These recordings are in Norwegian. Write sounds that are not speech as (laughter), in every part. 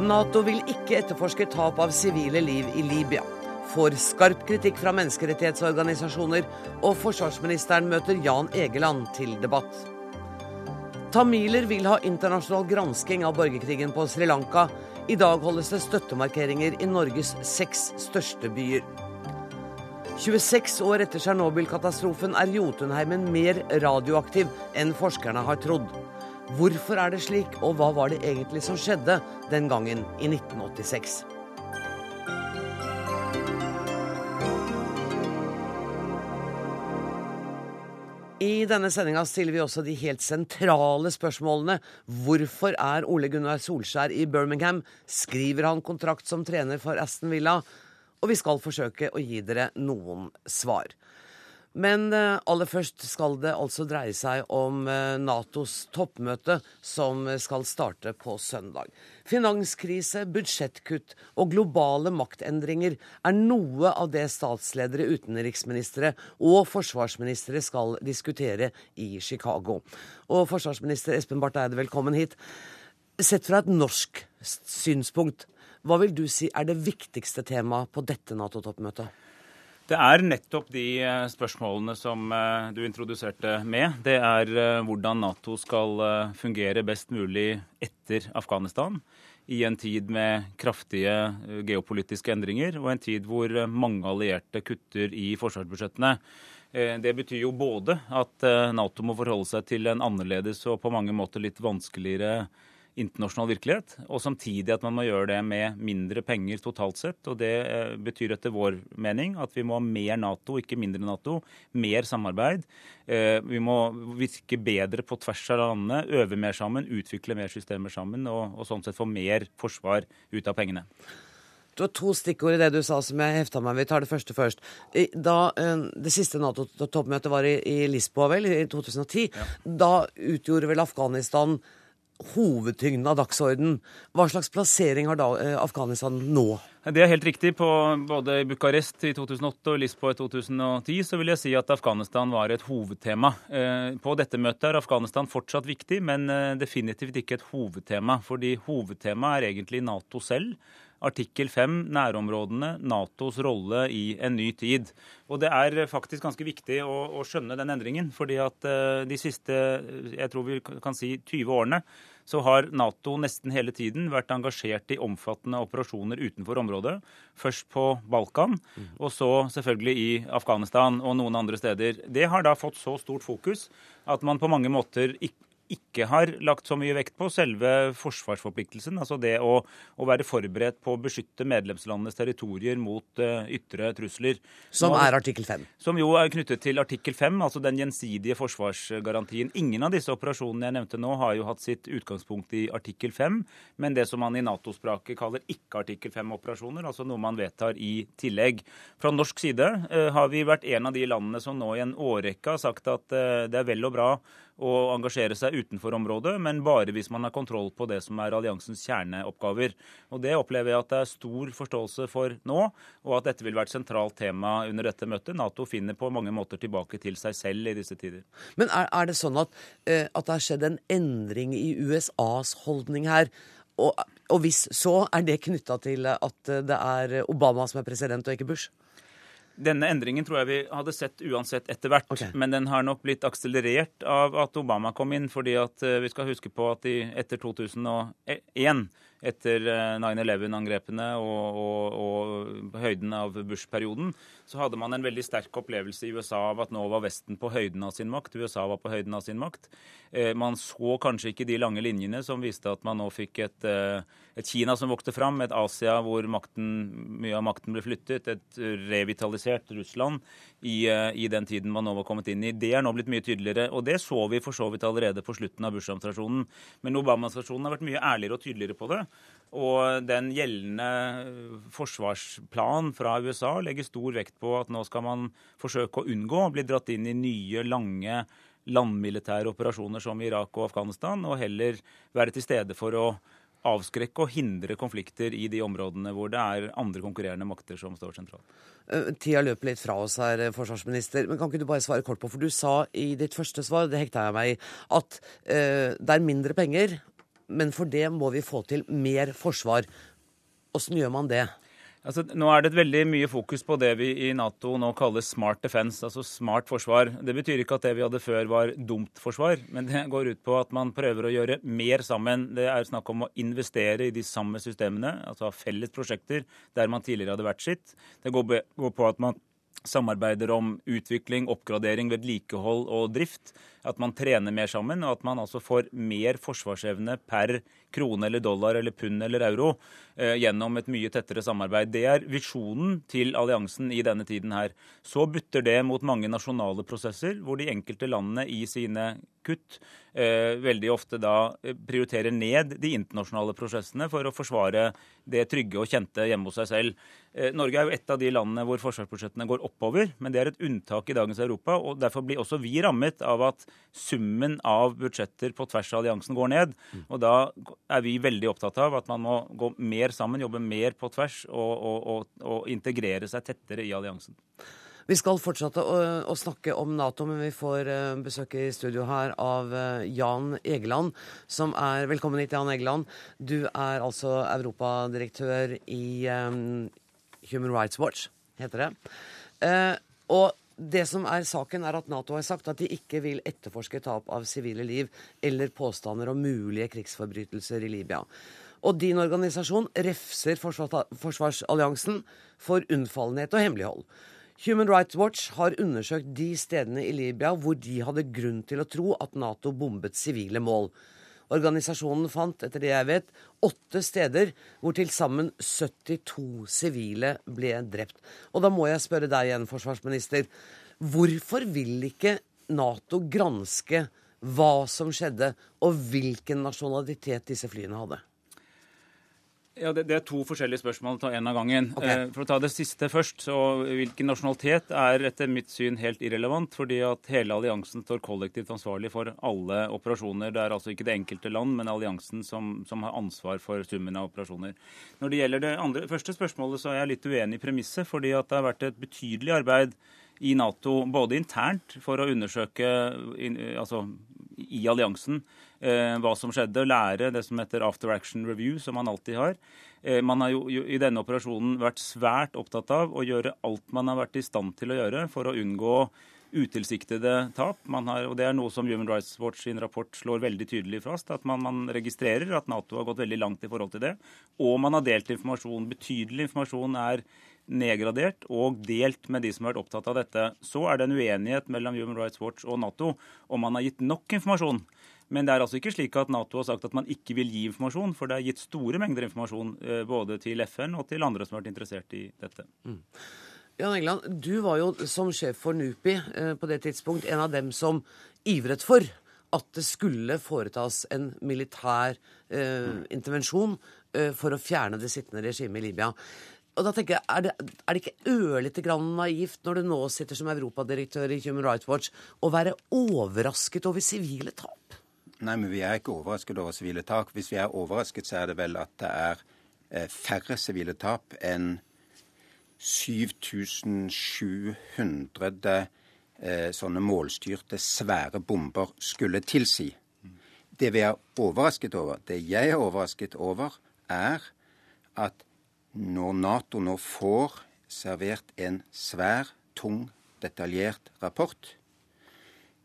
Nato vil ikke etterforske tap av sivile liv i Libya. Får skarp kritikk fra menneskerettighetsorganisasjoner, og forsvarsministeren møter Jan Egeland til debatt. Tamiler vil ha internasjonal gransking av borgerkrigen på Sri Lanka. I dag holdes det støttemarkeringer i Norges seks største byer. 26 år etter Tsjernobyl-katastrofen er Jotunheimen mer radioaktiv enn forskerne har trodd. Hvorfor er det slik, og hva var det egentlig som skjedde den gangen i 1986? I denne sendinga stiller vi også de helt sentrale spørsmålene. Hvorfor er Ole Gunnar Solskjær i Birmingham? Skriver han kontrakt som trener for Aston Villa? Og vi skal forsøke å gi dere noen svar. Men eh, aller først skal det altså dreie seg om eh, Natos toppmøte, som skal starte på søndag. Finanskrise, budsjettkutt og globale maktendringer er noe av det statsledere, utenriksministre og forsvarsministre skal diskutere i Chicago. Og forsvarsminister Espen Barth Eide, velkommen hit. Sett fra et norsk synspunkt, hva vil du si er det viktigste temaet på dette Nato-toppmøtet? Det er nettopp de eh, spørsmålene som eh, du introduserte med. Det er eh, hvordan Nato skal fungere best mulig etter Afghanistan. I en tid med kraftige geopolitiske endringer, og en tid hvor mange allierte kutter i forsvarsbudsjettene. Det betyr jo både at Nato må forholde seg til en annerledes og på mange måter litt vanskeligere internasjonal virkelighet, og samtidig at man må gjøre det med mindre penger totalt sett. og Det eh, betyr etter vår mening at vi må ha mer Nato, ikke mindre Nato. Mer samarbeid. Eh, vi må virke bedre på tvers av landene, øve mer sammen, utvikle mer systemer sammen, og, og sånn sett få mer forsvar ut av pengene. Du har to stikkord i det du sa som jeg hefta meg ved. Vi tar det første først. Da eh, det siste Nato-toppmøtet var i, i Lisboa, vel, i 2010, ja. da utgjorde vel Afghanistan hovedtyngden av dagsorden. Hva slags plassering har da eh, Afghanistan nå? Det er helt riktig. På både Bucarest i 2008 og Lisboa i 2010 så vil jeg si at Afghanistan var et hovedtema. Eh, på dette møtet er Afghanistan fortsatt viktig, men eh, definitivt ikke et hovedtema. Fordi hovedtemaet er egentlig Nato selv. Artikkel 5, nærområdene, Natos rolle i en ny tid. Og Det er faktisk ganske viktig å, å skjønne den endringen. fordi at de siste jeg tror vi kan si 20 årene så har Nato nesten hele tiden vært engasjert i omfattende operasjoner utenfor området. Først på Balkan, og så selvfølgelig i Afghanistan og noen andre steder. Det har da fått så stort fokus at man på mange måter ikke ikke har lagt så mye vekt på selve forsvarsforpliktelsen. Altså det å, å være forberedt på å beskytte medlemslandenes territorier mot uh, ytre trusler. Som er artikkel 5? Som jo er knyttet til artikkel 5, altså den gjensidige forsvarsgarantien. Ingen av disse operasjonene jeg nevnte nå, har jo hatt sitt utgangspunkt i artikkel 5, men det som man i Nato-språket kaller ikke artikkel 5-operasjoner, altså noe man vedtar i tillegg. Fra norsk side uh, har vi vært en av de landene som nå i en årrekke har sagt at uh, det er vel og bra å engasjere seg utenfor området, men bare hvis man har kontroll på det som er alliansens kjerneoppgaver. Og Det opplever jeg at det er stor forståelse for nå, og at dette vil være et sentralt tema under dette møtet. Nato finner på mange måter tilbake til seg selv i disse tider. Men er, er det sånn at, eh, at det har skjedd en endring i USAs holdning her? Og, og hvis så, er det knytta til at det er Obama som er president, og ikke Bush? Denne endringen tror jeg vi hadde sett uansett etter hvert. Okay. Men den har nok blitt akselerert av at Obama kom inn. fordi at eh, vi skal huske på at i, etter 2001 etter 9-11-angrepene eh, og, og, og, høyden av Bush-perioden, så hadde man en veldig sterk opplevelse i USA av at nå var Vesten på høyden av sin makt. USA var på høyden av sin makt. Eh, man så kanskje ikke de lange linjene som viste at man nå fikk et, et Kina som vokste fram, et Asia hvor makten, mye av makten ble flyttet, et revitalisert Russland i, i, den tiden man nå var kommet inn i. Det er nå blitt mye tydeligere, og det så vi for så vidt allerede på slutten av Bush-administrasjonen. Men Obama-administrasjonen har vært mye ærligere og tydeligere på det. Og den gjeldende forsvarsplanen fra USA legger stor vekt på at nå skal man forsøke å unngå å bli dratt inn i nye, lange landmilitære operasjoner som Irak og Afghanistan, og heller være til stede for å avskrekke og hindre konflikter i de områdene hvor det er andre konkurrerende makter som står sentralt. Eh, tida løper litt fra oss her, eh, forsvarsminister. Men kan ikke du bare svare kort på, for du sa i ditt første svar, det hekta jeg meg i, at uh, det er mindre penger men for det må vi få til mer forsvar. Åssen gjør man det? Altså, nå er det veldig mye fokus på det vi i Nato nå kaller smart defense, altså smart forsvar. Det betyr ikke at det vi hadde før var dumt forsvar, men det går ut på at man prøver å gjøre mer sammen. Det er snakk om å investere i de samme systemene, altså ha felles prosjekter der man tidligere hadde vært sitt. Det går på at man samarbeider om utvikling, oppgradering, vedlikehold og drift. At man trener mer sammen, og at man altså får mer forsvarsevne per krone eller dollar eller pund eller euro eh, gjennom et mye tettere samarbeid. Det er visjonen til alliansen i denne tiden her. Så butter det mot mange nasjonale prosesser, hvor de enkelte landene i sine kutt eh, veldig ofte da eh, prioriterer ned de internasjonale prosessene for å forsvare det trygge og kjente hjemme hos seg selv. Eh, Norge er jo et av de landene hvor forsvarsbudsjettene går oppover, men det er et unntak i dagens Europa. og Derfor blir også vi rammet av at summen av budsjetter på tvers av alliansen går ned. Og da er vi veldig opptatt av at man må gå mer sammen, jobbe mer på tvers og, og, og, og integrere seg tettere i alliansen. Vi skal fortsette å, å, snakke om Nato, men vi får uh, besøk i studio her av uh, Jan Egeland, som er Velkommen hit, Jan Egeland. Du er altså europadirektør i um, Human Rights Watch, heter det. Uh, og det som er saken, er at Nato har sagt at de ikke vil etterforske tap av sivile liv eller påstander om mulige krigsforbrytelser i Libya. Og din organisasjon refser Forsvarsalliansen for unnfallenhet og hemmelighold. Human Rights Watch har undersøkt de stedene i Libya hvor de hadde grunn til å tro at Nato bombet sivile mål. Organisasjonen fant, etter det jeg vet, åtte steder hvor til sammen 72 sivile ble drept. Og da må jeg spørre deg igjen, forsvarsminister. Hvorfor vil ikke Nato granske hva som skjedde, og hvilken nasjonalitet disse flyene hadde? Ja, det, det, er to forskjellige spørsmål. Ta én av gangen. Okay. Eh, for å ta det siste først. så Hvilken nasjonalitet er etter mitt syn helt irrelevant. fordi at hele alliansen står kollektivt ansvarlig for alle operasjoner. Det er altså ikke det enkelte land, men alliansen som, som har ansvar for summen av operasjoner. Når det gjelder det andre, første spørsmålet, så er jeg litt uenig i premisset. fordi at det har vært et betydelig arbeid i Nato, både internt for å undersøke altså, i alliansen hva som skjedde, lære det som heter after action review, som man alltid har. Eh, man har jo, i denne operasjonen vært svært opptatt av å gjøre alt man har vært i stand til å gjøre for å unngå utilsiktede tap. Har, og Det er noe som Human Rights Watch sin rapport slår veldig tydelig fast. At man, man, registrerer at Nato har gått veldig langt i forhold til det. Og man har delt informasjon. Betydelig informasjon er nedgradert og delt med de som har vært opptatt av dette. Så er det en uenighet mellom Human Rights Watch og Nato om man har gitt nok informasjon. Men det er altså ikke slik at Nato har sagt at man ikke vil gi informasjon, for det er gitt store mengder informasjon eh, både til FN og til andre som har vært interessert i dette. Mm. Jan England, du var jo som sjef for NUPI eh, på det tidspunkt en av dem som ivret for at det skulle foretas en militær eh, intervensjon eh, for å fjerne det sittende regimet i Libya. Og da tenker jeg, Er det, er det ikke ørlite grann naivt når du nå sitter som europadirektør i Human Rights Watch, å være overrasket over sivile tap? Nei, men vi er ikke overrasket over sivile tap. Hvis vi er overrasket, så er det vel at det er eh, færre sivile tap enn 7700 eh, sånne målstyrte, svære bomber skulle tilsi. Det vi er overrasket over, det jeg er overrasket over, er at når Nato nå får servert en svær, tung, detaljert rapport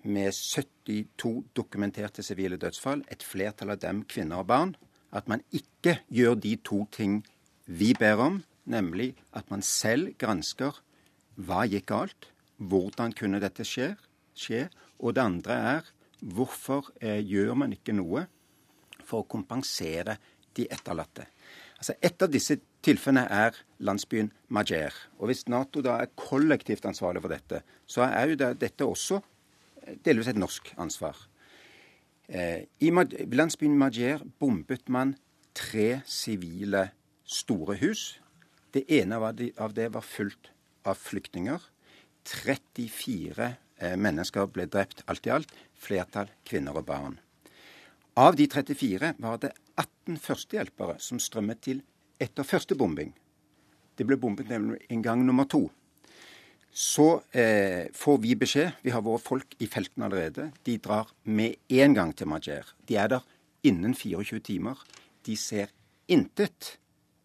med 72 dokumenterte sivile dødsfall, et flertall av dem kvinner og barn, at man ikke gjør de to ting vi ber om, nemlig at man selv gransker hva gikk galt, hvordan kunne dette skje, skje og det andre er hvorfor eh, gjør man ikke noe for å kompensere de etterlatte. Altså Et av disse tilfellene er landsbyen Majer. Og Hvis Nato da er kollektivt ansvarlig for dette, så er jo det, dette også delvis et norsk ansvar. Eh, I landsbyen Majer bombet man tre sivile store hus. Det ene av det var fullt av flyktninger. 34 eh, mennesker ble drept alt i alt. Flertall kvinner og barn. Av de 34 var det 18 førstehjelpere som strømmet til etter første bombing. Det ble bombet en gang nummer to. Så eh, får vi beskjed. Vi har våre folk i felten allerede. De drar med en gang til Majer. De er der innen 24 timer. De ser intet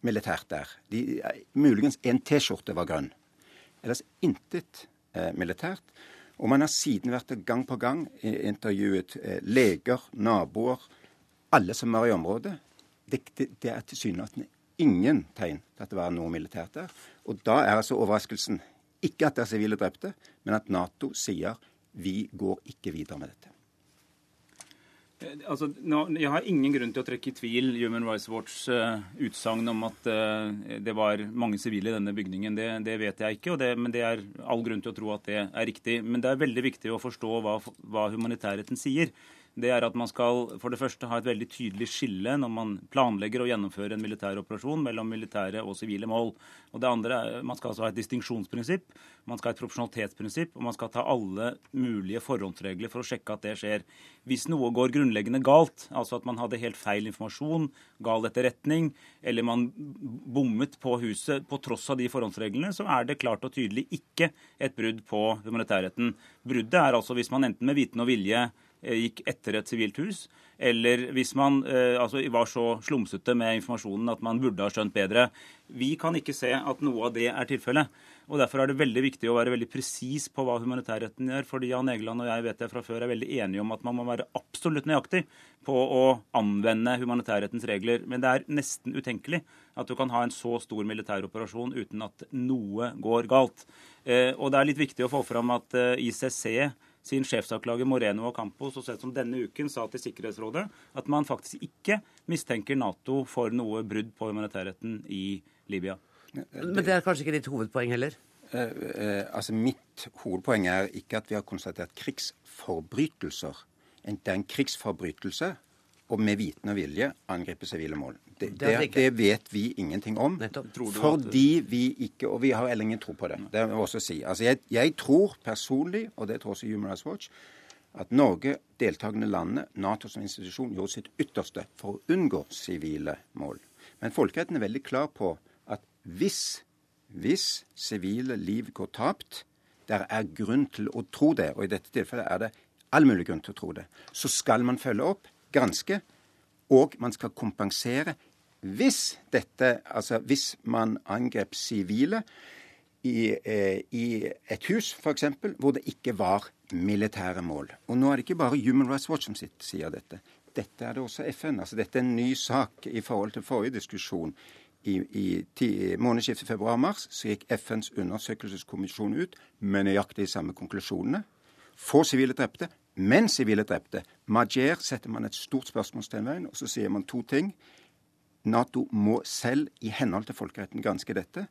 militært der. De, muligens en T-skjorte var grønn. Ellers intet eh, militært. Og man har siden vært gang på gang intervjuet eh, leger, naboer, alle som var i området. Det, det, det er tilsynelatende ingen tegn til at det var noe militært der. Og da er altså overraskelsen ikke at det er sivile drepte, men at Nato sier vi går ikke videre med dette. Eh, altså, jeg har ingen grunn til å trekke i tvil Human Rights Watchs uh, utsagn om at uh, det var mange sivile i denne bygningen. Det, det vet jeg ikke, det, men det er all grunn til å tro at det er riktig. Men det er veldig viktig å forstå hva, hva humanitærretten sier det er at man skal for det første ha et veldig tydelig skille når man planlegger å gjennomføre en militær operasjon mellom militære og sivile mål. Og det andre er Man skal altså ha et distinksjonsprinsipp, man skal ha et proporsjonalitetsprinsipp, og man skal ta alle mulige forhåndsregler for å sjekke at det skjer. Hvis noe går grunnleggende galt, altså at man hadde helt feil informasjon, gal etterretning, eller man bommet på huset på tross av de forhåndsreglene, så er det klart og tydelig ikke et brudd på humanitærretten. Bruddet er altså hvis man enten med viten og vilje gikk etter et sivilt hus, eller hvis man eh, altså, var så slumsete med informasjonen at man burde ha skjønt bedre. Vi kan ikke se at noe av det er tilfellet. og Derfor er det veldig viktig å være veldig presis på hva humanitærretten gjør. fordi Jan Egeland og jeg vet jeg fra før er veldig enige om at man må være absolutt nøyaktig på å anvende humanitærrettens regler. Men det er nesten utenkelig at du kan ha en så stor militær operasjon uten at noe går galt. Eh, og det er litt viktig å få fram at ICC sin sjefsanklager Moreno Acampo så sent som denne uken sa til Sikkerhetsrådet at man faktisk ikke mistenker Nato for noe brudd på humanitærretten i Libya. Men det er kanskje ikke ditt hovedpoeng heller? Eh, eh, altså Mitt hovedpoeng er ikke at vi har konstatert krigsforbrytelser. Det er en krigsforbrytelse og med viten og vilje angripe sivile mål. Det, det, det, vet vi ingenting om. Fordi vi ikke Og vi har heller ingen tro på det. Det må jeg også si. Altså jeg, jeg, tror personlig, og det tror også Human Rights Watch, at Norge, deltakende landene, Nato som institusjon, gjorde sitt ytterste for å unngå sivile mål. Men folkeretten er veldig klar på at hvis hvis sivile liv går tapt, der er grunn til å tro det, og i dette tilfellet er det all mulig grunn til å tro det, så skal man følge opp, granske, og man skal kompensere hvis dette, altså hvis man angrep sivile i, eh, i et hus f.eks. hvor det ikke var militære mål. Og nå er det ikke bare Human Rights Watch som sier dette. Dette er det også FN. Altså dette er en ny sak i forhold til forrige diskusjon. I, i månedsskiftet februar-mars så gikk FNs undersøkelseskommisjon ut med nøyaktig de samme konklusjonene. Få sivile drepte, men sivile drepte. Majer setter man et stort spørsmålstegn ved, og så sier man to ting. Nato må selv i henhold til folkeretten granske dette.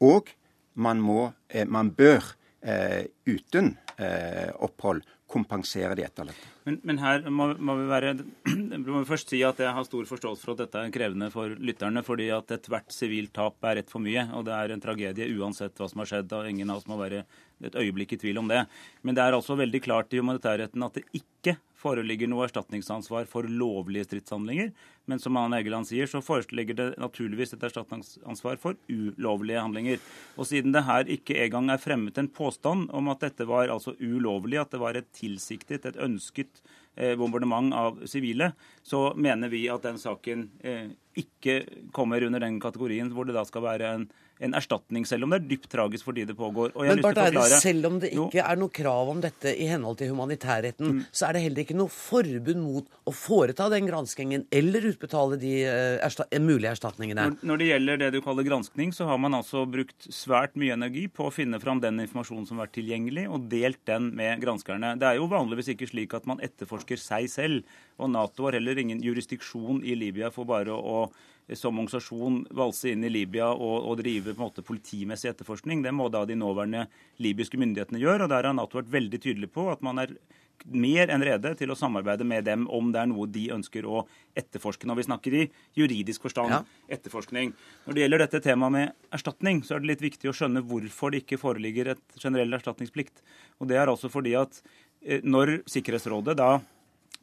Og man, må, eh, man bør eh, uten eh, opphold kompensere de etterlatte. Men, men, her må, må, vi være, (clears throat) må vi først si at jeg har stor forståelse for at dette er krevende for lytterne. fordi at ethvert sivilt tap er rett for mye. Og det er en tragedie uansett hva som har skjedd. og Ingen av oss må være et øyeblikk i tvil om det. Men det er altså veldig klart i humanitærretten at det ikke foreligger noe erstatningsansvar for lovlige stridshandlinger. Men som Anne Egeland sier, så foreligger det naturligvis et erstatningsansvar for ulovlige handlinger. Og siden det her ikke engang er fremmet en påstand om at dette var altså ulovlig, at det var et tilsiktet, et ønsket eh, bombardement av sivile, så mener vi at den saken eh, ikke kommer under den kategorien hvor det da skal være en en erstatning, selv om det er dypt tragisk fordi det pågår. Men Barth Eide, selv om det ikke er noe krav om dette i henhold til humanitærretten, mm. så er det heller ikke noe forbud mot å foreta den granskingen eller utbetale de uh, ersta mulige erstatningene? Når, når, det gjelder det du kaller granskning, så har man altså brukt svært mye energi på å finne fram den informasjonen som har vært tilgjengelig, og delt den med granskerne. Det er jo vanligvis ikke slik at man etterforsker seg selv, og Nato har heller ingen jurisdiksjon i Libya for bare å som organisasjon valse inn i Libya og, og drive på en måte politimessig etterforskning. Det må da de nåværende libyske myndighetene gjøre. og Der har Nato vært veldig tydelig på at man er mer enn rede til å samarbeide med dem om det er noe de ønsker å etterforske. Når vi snakker i juridisk forstand ja. etterforskning. Når det gjelder dette temaet med erstatning, så er det litt viktig å skjønne hvorfor det ikke foreligger et generell erstatningsplikt. Og Det er altså fordi at eh, når Sikkerhetsrådet da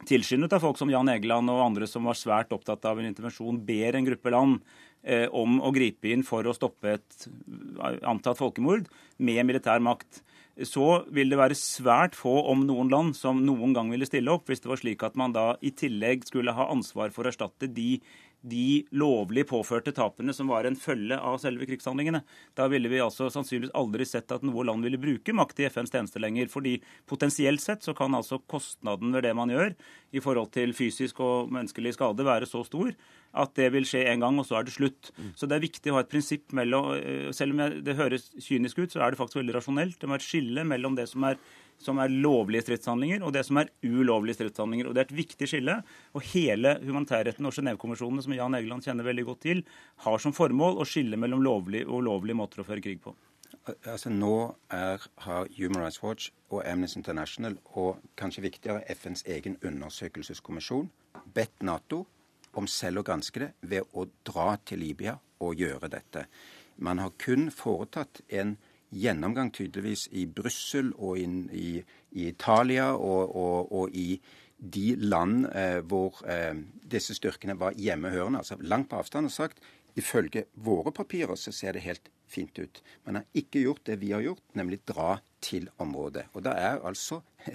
tilskyndet av folk som Jan Egeland og andre som var svært opptatt av en intervensjon, ber en gruppe land eh, om å gripe inn for å stoppe et antatt folkemord med militær makt. Så vil det være svært få, om noen land, som noen gang ville stille opp, hvis det var slik at man da i tillegg skulle ha ansvar for å erstatte de de lovlig påførte tapene som var en følge av selve krigshandlingene. Da ville vi altså sannsynligvis aldri sett at noe land ville bruke makt i FNs tjeneste lenger. fordi potensielt sett så kan altså kostnaden ved det man gjør i forhold til fysisk og menneskelig skade være så stor at det vil skje en gang, og så er det slutt. Så det er viktig å ha et prinsipp mellom eh, Selv om det høres kynisk ut, så er det faktisk veldig rasjonelt. Det må være et skille mellom det som er som er lovlige stridshandlinger, og det som er ulovlige stridshandlinger. Og Det er et viktig skille. Og hele humanitærretten og Genévekonvensjonene, som Jan Egeland kjenner veldig godt til, har som formål å skille mellom lovlige og ulovlige måter å føre krig på. Altså Nå er, har Human Rights Watch og Amnesty International og kanskje viktigere FNs egen undersøkelseskommisjon bedt Nato om selv å granske det ved å dra til Libya og gjøre dette. Man har kun foretatt en gjennomgang tydeligvis i Brussel og i, i, i Italia og, og, og, i de land eh, hvor eh, disse styrkene var hjemmehørende, altså langt på avstand, og sagt ifølge våre papirer så ser det helt fint ut. Man har ikke gjort det vi har gjort, nemlig dra til området. Og da er altså (laughs)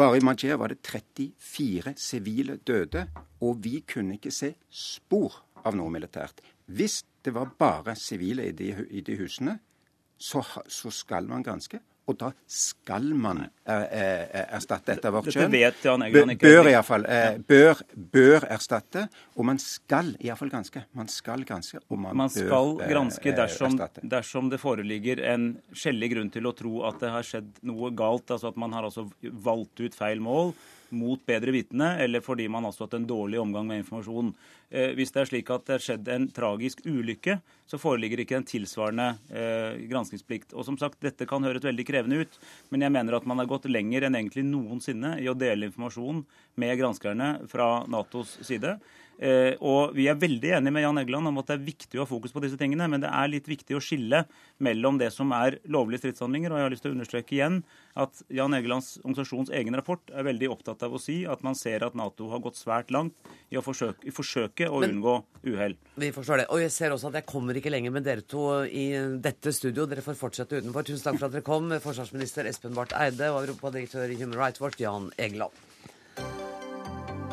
Bare i Majer var det 34 sivile døde, og vi kunne ikke se spor av noe militært. Hvis det var bare sivile i de, i de husene, så, så skal man granske. Og da skal man eh, eh, erstatte etter vårt kjønn. Bør iallfall. Eh, bør, bør erstatte. Og man skal iallfall granske. Man skal granske, og man, man skal bør, eh, granske dersom, dersom, det foreligger en skjellig grunn til å tro at det har skjedd noe galt. Altså at man har altså valgt ut feil mål mot bedre vitende, eller fordi man har hatt en dårlig omgang med informasjon. Eh, hvis det er slik at det har skjedd en tragisk ulykke, så foreligger ikke en tilsvarende eh, granskingsplikt. Og som sagt, Dette kan høres veldig krevende ut, men jeg mener at man har gått lenger enn egentlig noensinne i å dele informasjon med granskerne fra Natos side. Eh, og Vi er veldig enige med Jan Egeland om at det er viktig å ha fokus på disse tingene, men det er litt viktig å skille mellom det som er lovlige stridshandlinger. og Jeg har lyst til å understreke igjen at Jan Egelands organisasjons egen rapport er veldig opptatt av å si at man ser at Nato har gått svært langt i å forsøke, i forsøke å men, unngå uhell. Vi forstår det. Og jeg ser også at jeg kommer ikke lenger med dere to i dette studio. Dere får fortsette utenfor. Tusen takk for at dere kom, forsvarsminister Espen Barth Eide og europadirektør i Human Rights Watch, Jan Egeland.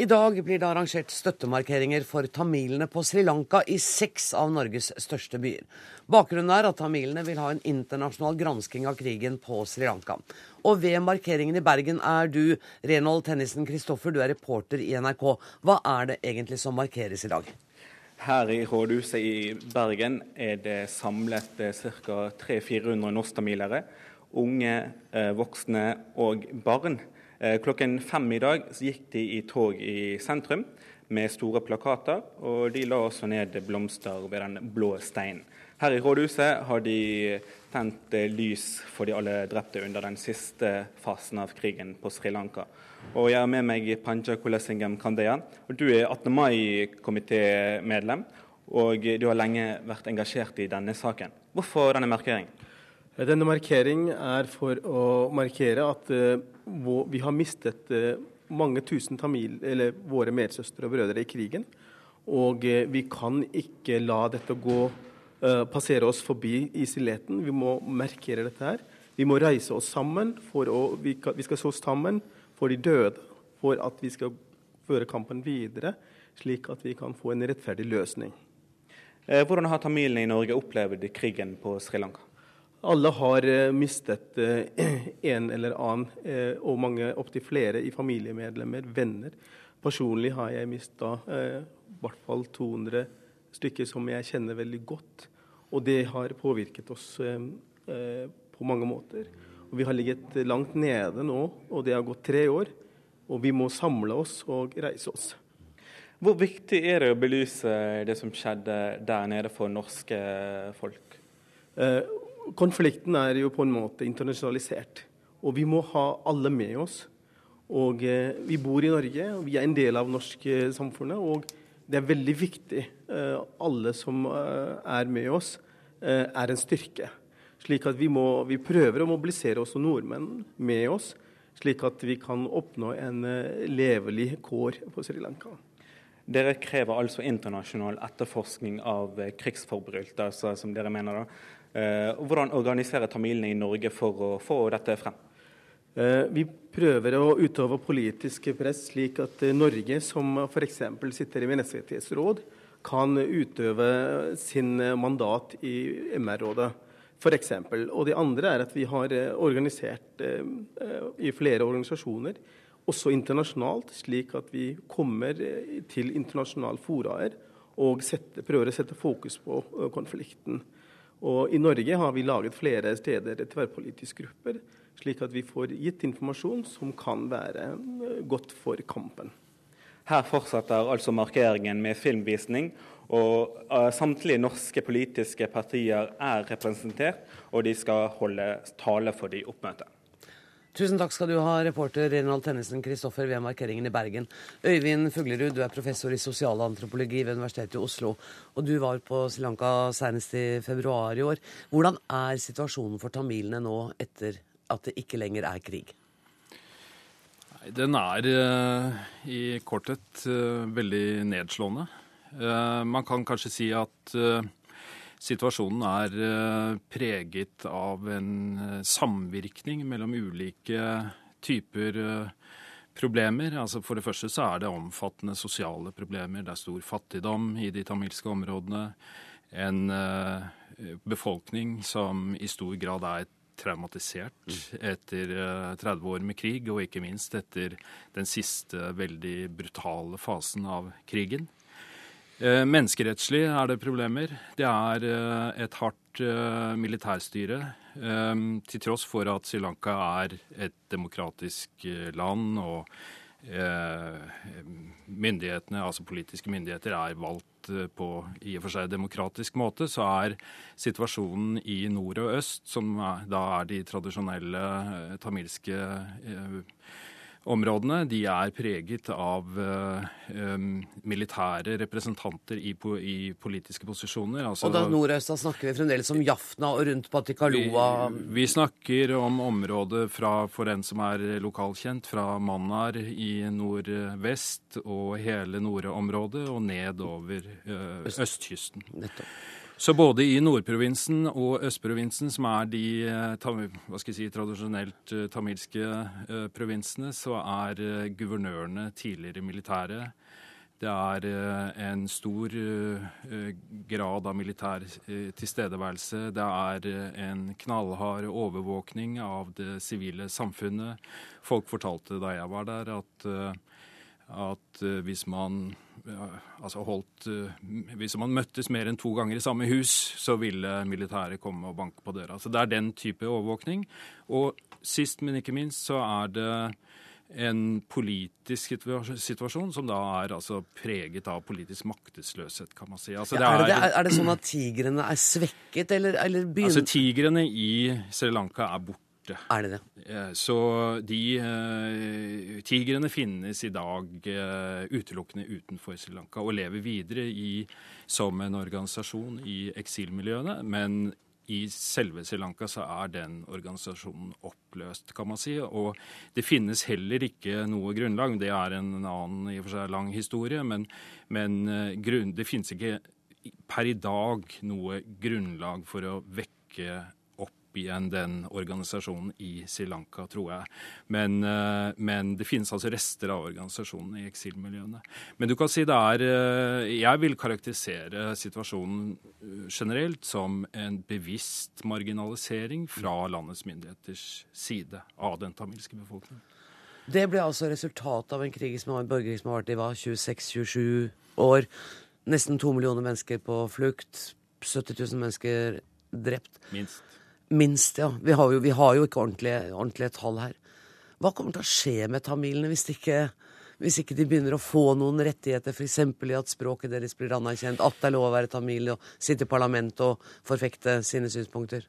I dag blir det arrangert støttemarkeringer for tamilene på Sri Lanka i seks av Norges største byer. Bakgrunnen er at tamilene vil ha en internasjonal gransking av krigen på Sri Lanka. Og ved markeringen i Bergen er du, Renold Tennisen Christoffer, du er reporter i NRK. Hva er det egentlig som markeres i dag? Her i rådhuset i Bergen er det samlet ca. 300-400 norsktamilere. Unge, eh, voksne og barn. Eh, klokken fem i dag gikk de i tog i sentrum med store plakater, og de la også ned blomster ved den blå steinen. Her i rådhuset har de tent eh, lys for de alle drepte under den siste fasen av krigen på Sri Lanka. Og jeg har med meg Panja Kulesingam Kandeya. og Du er 18. mai-komitémedlem, og du har lenge vært engasjert i denne saken. Hvorfor denne markeringen? Denne markering er for å markere at uh, vi har mistet uh, mange tusen tamil, eller våre medsøstre og brødre i krigen. Og uh, vi kan ikke la dette gå, passere oss forbi i stillheten. Vi må markere dette her. Vi må reise oss sammen. for å, Vi, skal stå sammen for de døde, for at vi skal føre kampen videre, slik at vi kan få en rettferdig løsning. Eh, hvordan har tamilene i Norge opplevd krigen på Sri Lanka? Alle har eh, mistet eh, (clears throat) en eller annen, og mange opptil flere i familiemedlemmer, venner. Personlig har jeg mista i hvert fall 200 stykker som jeg kjenner veldig godt. Og det har påvirket oss på mange måter. Og vi har ligget langt nede nå, og det har gått tre år. Og vi må samle oss og reise oss. Hvor viktig er det å belyse det som skjedde der nede for norske folk? Eh, konflikten er jo på en måte internasjonalisert, og vi må ha alle med oss. Og eh, Vi bor i Norge, og vi er en del av det norske samfunnet. og det er veldig viktig. Alle som er med oss, er en styrke. Slik at vi, må, vi prøver å mobilisere også nordmenn med oss, slik at vi kan oppnå en levelig kår på Sri Lanka. Dere krever altså internasjonal etterforskning av krigsforbrytelser, som dere mener. da. Hvordan organiserer tamilene i Norge for å få dette frem? Eh, vi prøver å utøve politisk press, slik at eh, Norge, som f.eks. sitter i Menneskerettighetsråd, kan utøve sin mandat i MR-rådet. For eksempel. og det andre er at vi har eh, organisert i flere organisasjoner, også internasjonalt, slik at vi kommer til internasjonale foraer og sette, prøver å sette fokus på konflikten. Og I Norge har vi laget flere steder tverrpolitiske grupper slik at vi får gitt informasjon som kan være eh, godt for kampen. Her fortsetter altså markeringen med filmvisning. og uh, Samtlige norske politiske partier er representert, og de skal holde tale for de oppmøtet. Tusen takk skal du ha, reporter Renald Tennesen Kristoffer ved markeringen i Bergen. Øyvind Fuglerud, du er professor i sosialantropologi ved Universitetet i Oslo. Og du var på Sri Lanka senest i februar i år. Hvordan er situasjonen for tamilene nå etter at det ikke lenger er krig? Den er uh, i korthet uh, veldig nedslående. Uh, man kan kanskje si at situasjonen er preget av en samvirkning mellom ulike typer problemer. Altså For det første så er det omfattende sosiale problemer. Det er stor fattigdom i de tamilske områdene. En befolkning som i stor grad er traumatisert etter 30 eh, år med krig, og ikke minst etter den siste veldig brutale fasen av krigen. Eh, menneskerettslig er det problemer. Det er eh, et hardt militærstyre. Til tross for at Sri Lanka er et demokratisk land og myndighetene, altså politiske myndigheter, er valgt Eh, på i og for seg demokratisk måte, så er situasjonen i nord og øst, som da er de tradisjonelle eh, tamilske eh, områdene de er preget av eh, militære representanter i, i, politiske posisjoner. Altså, og da nordøst snakker vi fremdeles om Jafna og rundt Patikaloa? Vi, vi snakker om området fra, for den som er lokalkjent, fra Mannar i nordvest og hele nordområdet og nedover eh, østkysten. Nettopp. Så både i nordprovinsen og østprovinsen, som er de eh, hva skal jeg si, tradisjonelt eh, tamilske eh, provinsene, så er guvernørene tidligere militære. Det er en stor grad av militær tilstedeværelse. Det er en knallhard overvåkning av det sivile samfunnet. Folk fortalte da jeg var der, at, at hvis man altså holdt eh, Hvis man møttes mer enn to ganger i samme hus, så ville militæret komme og banke på døra. Så det er den type overvåkning. Og sist, men ikke minst, så er det en politisk situasjon som da er altså preget av politisk maktesløshet, kan man si. Altså, ja, er, det, er, er, det, sånn at tigrene er svekket, eller, eller begynner Altså, Tigrene i Sri Lanka er borte borte. Er det det? Så de uh, tigrene finnes i dag uh, utelukkende utenfor Sri Lanka og lever videre i, som en organisasjon i eksilmiljøene. Men i selve Sri Lanka så er den organisasjonen oppløst, kan man si. Og det finnes heller ikke noe grunnlag. Det er en annen i og for seg lang historie, men, men grunn, det finnes ikke per i dag noe grunnlag for å vekke opp igjen den organisasjonen i Sri Lanka, tror jeg. Men, eh, men, det finnes altså rester av organisasjonen i eksilmiljøene. Men du kan si det er eh, Jeg vil karakterisere situasjonen eh, generelt som en bevisst marginalisering fra landets myndigheters side av den tamilske befolkningen. Det ble altså resultatet av en krig som har, borgerkrig som har vært i 26-27 år. Nesten to millioner mennesker på flukt. 70 000 mennesker drept. Minst. Minst, ja. Vi har jo, vi har jo ikke ordentlige, ordentlige, tall her. Hva kommer til å skje med tamilene hvis, ikke, hvis ikke de begynner å få noen rettigheter, f.eks. i at språket deres blir anerkjent, at det er lov å være tamil og sitte i parlamentet og forfekte sine synspunkter?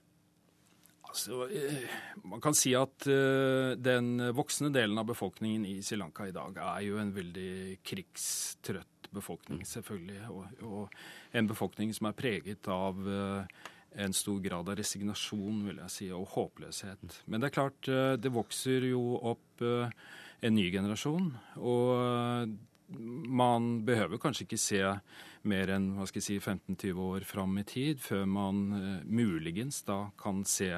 Altså, eh, man kan si at uh, den voksne delen av befolkningen i Sri Lanka i dag er jo en veldig krigstrøtt befolkning, selvfølgelig. Og, og en befolkning som er preget av en stor grad av resignasjon vil jeg si, og håpløshet. Men det er klart, det vokser jo opp en ny generasjon. Og man behøver kanskje ikke se mer enn hva skal jeg si, 15-20 år fram i tid før man muligens da kan se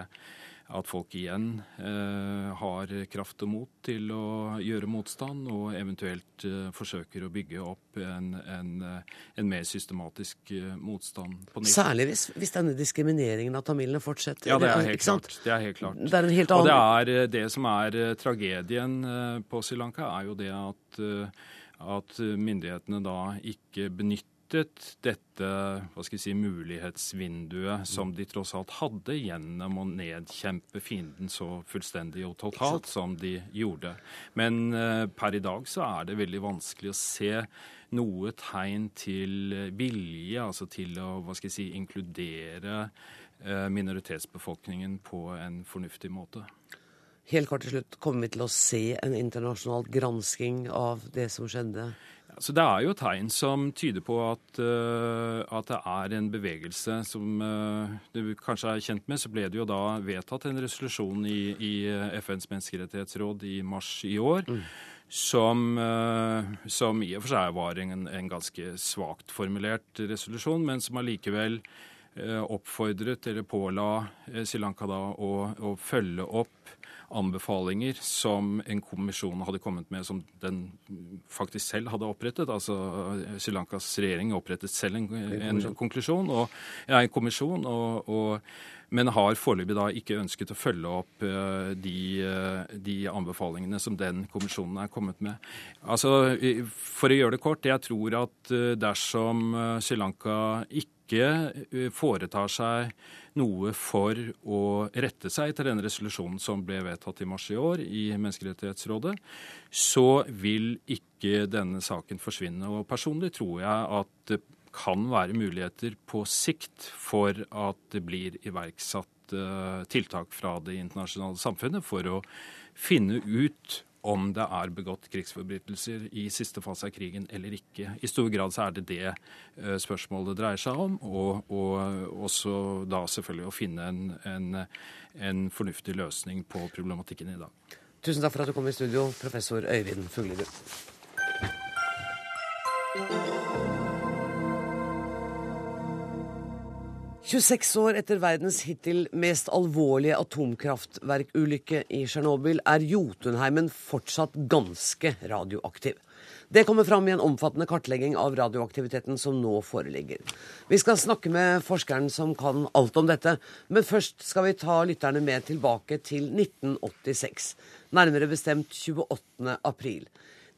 at folk igjen eh, har kraft og mot til å gjøre motstand, og eventuelt eh, forsøker å bygge opp en, en, en mer systematisk eh, motstand. Særlig hvis, hvis, denne diskrimineringen av tamilene fortsetter? Ja, det er helt, klart. Det er helt klart. Det er en helt annen... Og det, er, det som er tragedien på Sri Lanka, er jo det at at myndighetene da ikke benytter dette hva skal jeg si, mulighetsvinduet som de tross alt hadde gjennom å nedkjempe fienden så fullstendig og totalt som de gjorde. Men eh, per i dag så er det veldig vanskelig å se noe tegn til vilje, altså til å hva skal jeg si, inkludere eh, minoritetsbefolkningen på en fornuftig måte. Helt kort til slutt, kommer vi til å se en internasjonal gransking av det som skjedde? Så Det er jo tegn som tyder på at, uh, at det er en bevegelse som uh, du kanskje er kjent med. Så ble det jo da vedtatt en resolusjon i, i FNs menneskerettighetsråd i mars i år. Mm. Som, uh, som, i og for seg var en, en ganske svakt formulert resolusjon, men som allikevel oppfordret eller påla Sri Lanka da å, å følge opp anbefalinger som en kommisjon hadde kommet med, som den faktisk selv hadde opprettet. Altså Sri Lankas regjering opprettet selv en, en konklusjon, og, ja, en kommisjon, og, og, men har foreløpig da ikke ønsket å følge opp uh, de, uh, de, anbefalingene som den kommisjonen er kommet med. Altså, For å gjøre det kort, jeg tror at uh, dersom Sri Lanka ikke foretar seg noe for å rette seg etter den resolusjonen som ble vedtatt i mars i år i Menneskerettighetsrådet, så vil ikke denne saken forsvinne. Og personlig tror jeg at kan være muligheter på sikt for at det blir iverksatt eh, tiltak fra det internasjonale samfunnet for å finne ut om det er begått krigsforbrytelser i siste fase av krigen eller ikke. I stor grad så er det det uh, spørsmålet dreier seg om, og, og, også da selvfølgelig å finne en, en, en, fornuftig løsning på problematikken i dag. Tusen takk for at du kom i studio, professor Øyvind Fuglerud. 26 år etter verdens hittil mest alvorlige atomkraftverkulykke i Tsjernobyl er Jotunheimen fortsatt ganske radioaktiv. Det kommer fram i en omfattende kartlegging av radioaktiviteten som nå foreligger. Vi skal snakke med forskeren som kan alt om dette, men først skal vi ta lytterne med tilbake til 1986. Nærmere bestemt 28. april.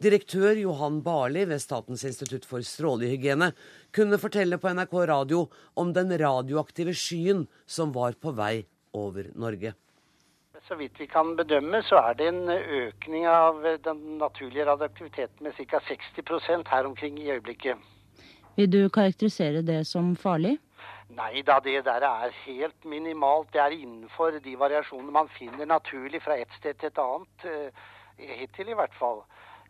Direktør Johan Barli ved Statens institutt for strålehygiene kunne fortelle på NRK radio om den radioaktive skyen som var på vei over Norge. Så vidt vi kan bedømme, så er det en økning av den naturlige radioaktiviteten med ca. 60% her omkring i øyeblikket. Vil du karakterisere det som farlig? Nei da, det der er helt minimalt. Det er innenfor de variasjonene man finner naturlig fra et sted til et annet. Eh, hittil i hvert fall.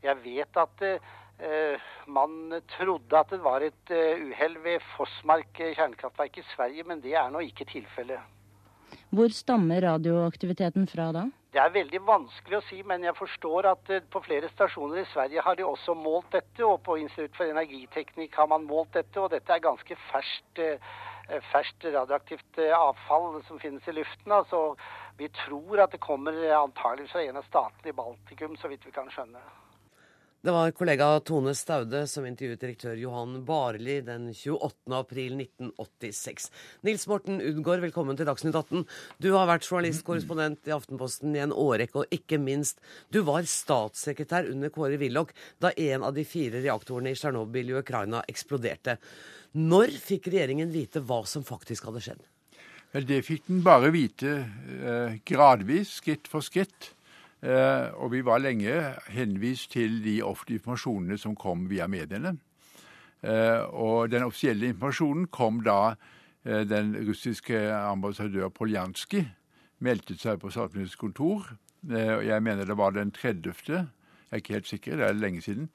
Jeg vet at uh, man trodde at det var et uh, uhell ved Fossmark kjernekraftverk i Sverige, men det er nå ikke tilfellet. Hvor stammer radioaktiviteten fra da? Det er veldig vanskelig å si, men jeg forstår at på flere stasjoner i Sverige har de også målt dette, og på Institutt for energiteknikk har man målt dette, og dette er ganske ferskt, ferskt radioaktivt avfall som finnes i luften. altså vi tror at det kommer antagelig fra en av statene i Baltikum, så vidt vi kan skjønne. Det var kollega Tone Staude som intervjuet direktør Johan Barli den 28. april 1986. Nils Morten Udgård, velkommen til Dagsnytt 18. Du har vært journalistkorrespondent i Aftenposten i en årrekke, og ikke minst, du var statssekretær under Kåre Willoch da en av de fire reaktorene i Tsjernobyl i Ukraina eksploderte. Når fikk regjeringen vite hva som faktisk hadde skjedd? Vel, Det fikk den bare vite eh, gradvis, skritt for skritt. Eh, og vi var lenge henvist til de offentlige informasjonene som kom via mediene. Eh, og den offisielle informasjonen kom da eh, den russiske ambassadør Poljanskij meldte seg på statsministerens kontor. Jeg mener det var den 30. Jeg er ikke helt sikker, det er lenge siden.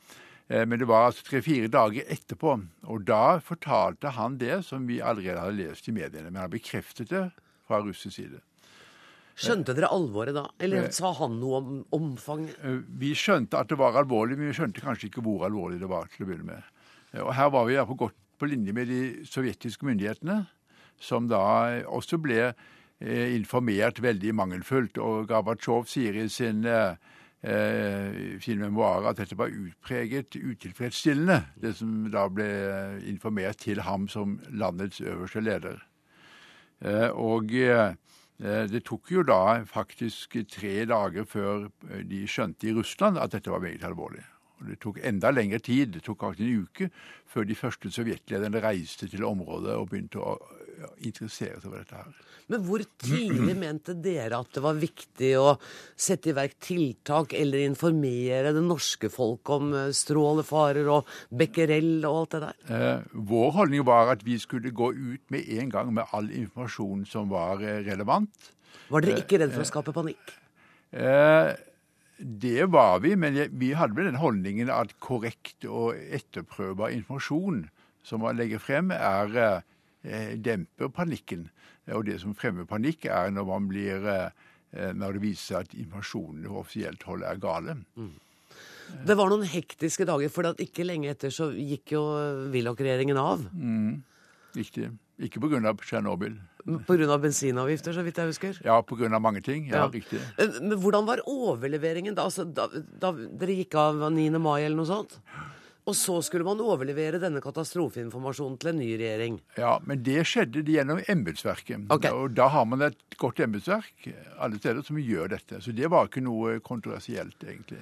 Men det var altså tre-fire dager etterpå. Og da fortalte han det som vi allerede hadde lest i mediene. Men han bekreftet det fra russisk side. Skjønte dere alvoret da, eller sa han noe om omfanget? Eh, vi skjønte at det var alvorlig, men vi skjønte kanskje ikke hvor alvorlig det var til å begynne med. Eh, og her var vi på godt på linje med de sovjetiske myndighetene, som da også ble informert veldig mangelfullt. Og Gorbatsjov sier i sin eh, sine memoarer at dette var utpreget utilfredsstillende, det som da ble informert til ham som landets øverste leder. Eh, og eh, det tok jo da faktisk tre dager før de skjønte i Russland at dette var meget alvorlig. Og Det tok enda lengre tid, det tok faktisk en uke, før de første sovjetlederne reiste til området og begynte å interessere seg for dette her. Men hvor tidlig mente dere at det var viktig å sette i verk tiltak eller informere det norske folk om eh, strålefarer og becquerel og alt det der? Eh, vår holdning var at vi skulle gå ut med en gang med all informasjon som var eh, relevant. Var dere ikke redd for å eh, skape panikk? Eh, det var vi, men vi hadde vel den holdningen at korrekt og etterprøvbar informasjon som man legger frem, er demper panikken. Og det som fremmer panikk, er når man blir eh, når det viser seg at informasjonen fra offisielt hold er gale. Mm. Det var noen hektiske dager, for ikke lenge etter så gikk jo Willoch-regjeringen av. Mm. Riktig. Ikke pga. Tsjernobyl. Pga. bensinavgifter, så vidt jeg husker? Ja, pga. mange ting. Ja, ja. riktig. Eh, men hvordan var overleveringen da? Altså, da, da dere gikk av 9. mai eller noe sånt? Og så skulle man overlevere denne katastrofeinformasjonen til en ny regjering. Ja, men det skjedde gjennom embetsverket. Okay. Og da har man et godt embetsverk alle steder som gjør dette. Så det var ikke noe kontroversielt, egentlig.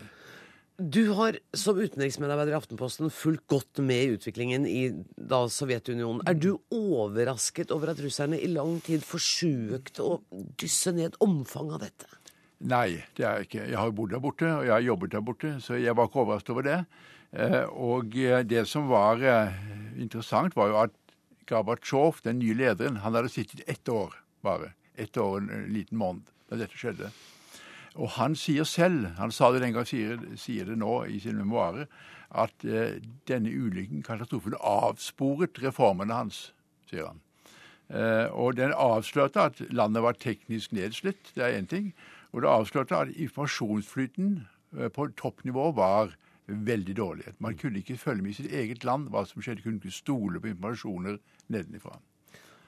Du har som utenriksmedarbeider i Aftenposten fulgt godt med i utviklingen i da Sovjetunionen. Er du overrasket over at russerne i lang tid forsøkte å dysse ned omfanget av dette? Nei, det er jeg ikke. Jeg har bodd der borte, og jeg har jobbet der borte, så jeg var ikke overrasket over det. Eh, og eh, det som var eh, interessant, var jo at Gorbatsjov, den nye lederen, han hadde sittet ett år bare. Ett år en liten måned da dette skjedde. Og han sier selv, han sa det den gang, sier, sier det nå i sine memoarer, at eh, denne ulykken, katastrofen, avsporet reformene hans, sier han. Eh, og den avslørte at landet var teknisk nedslitt, det er én ting. Og det avslørte at informasjonsflyten eh, på toppnivå var veldig dårlig. Man kunne ikke følge med i sitt eget land hva som skjedde, kunne ikke stole på informasjoner nedenifra.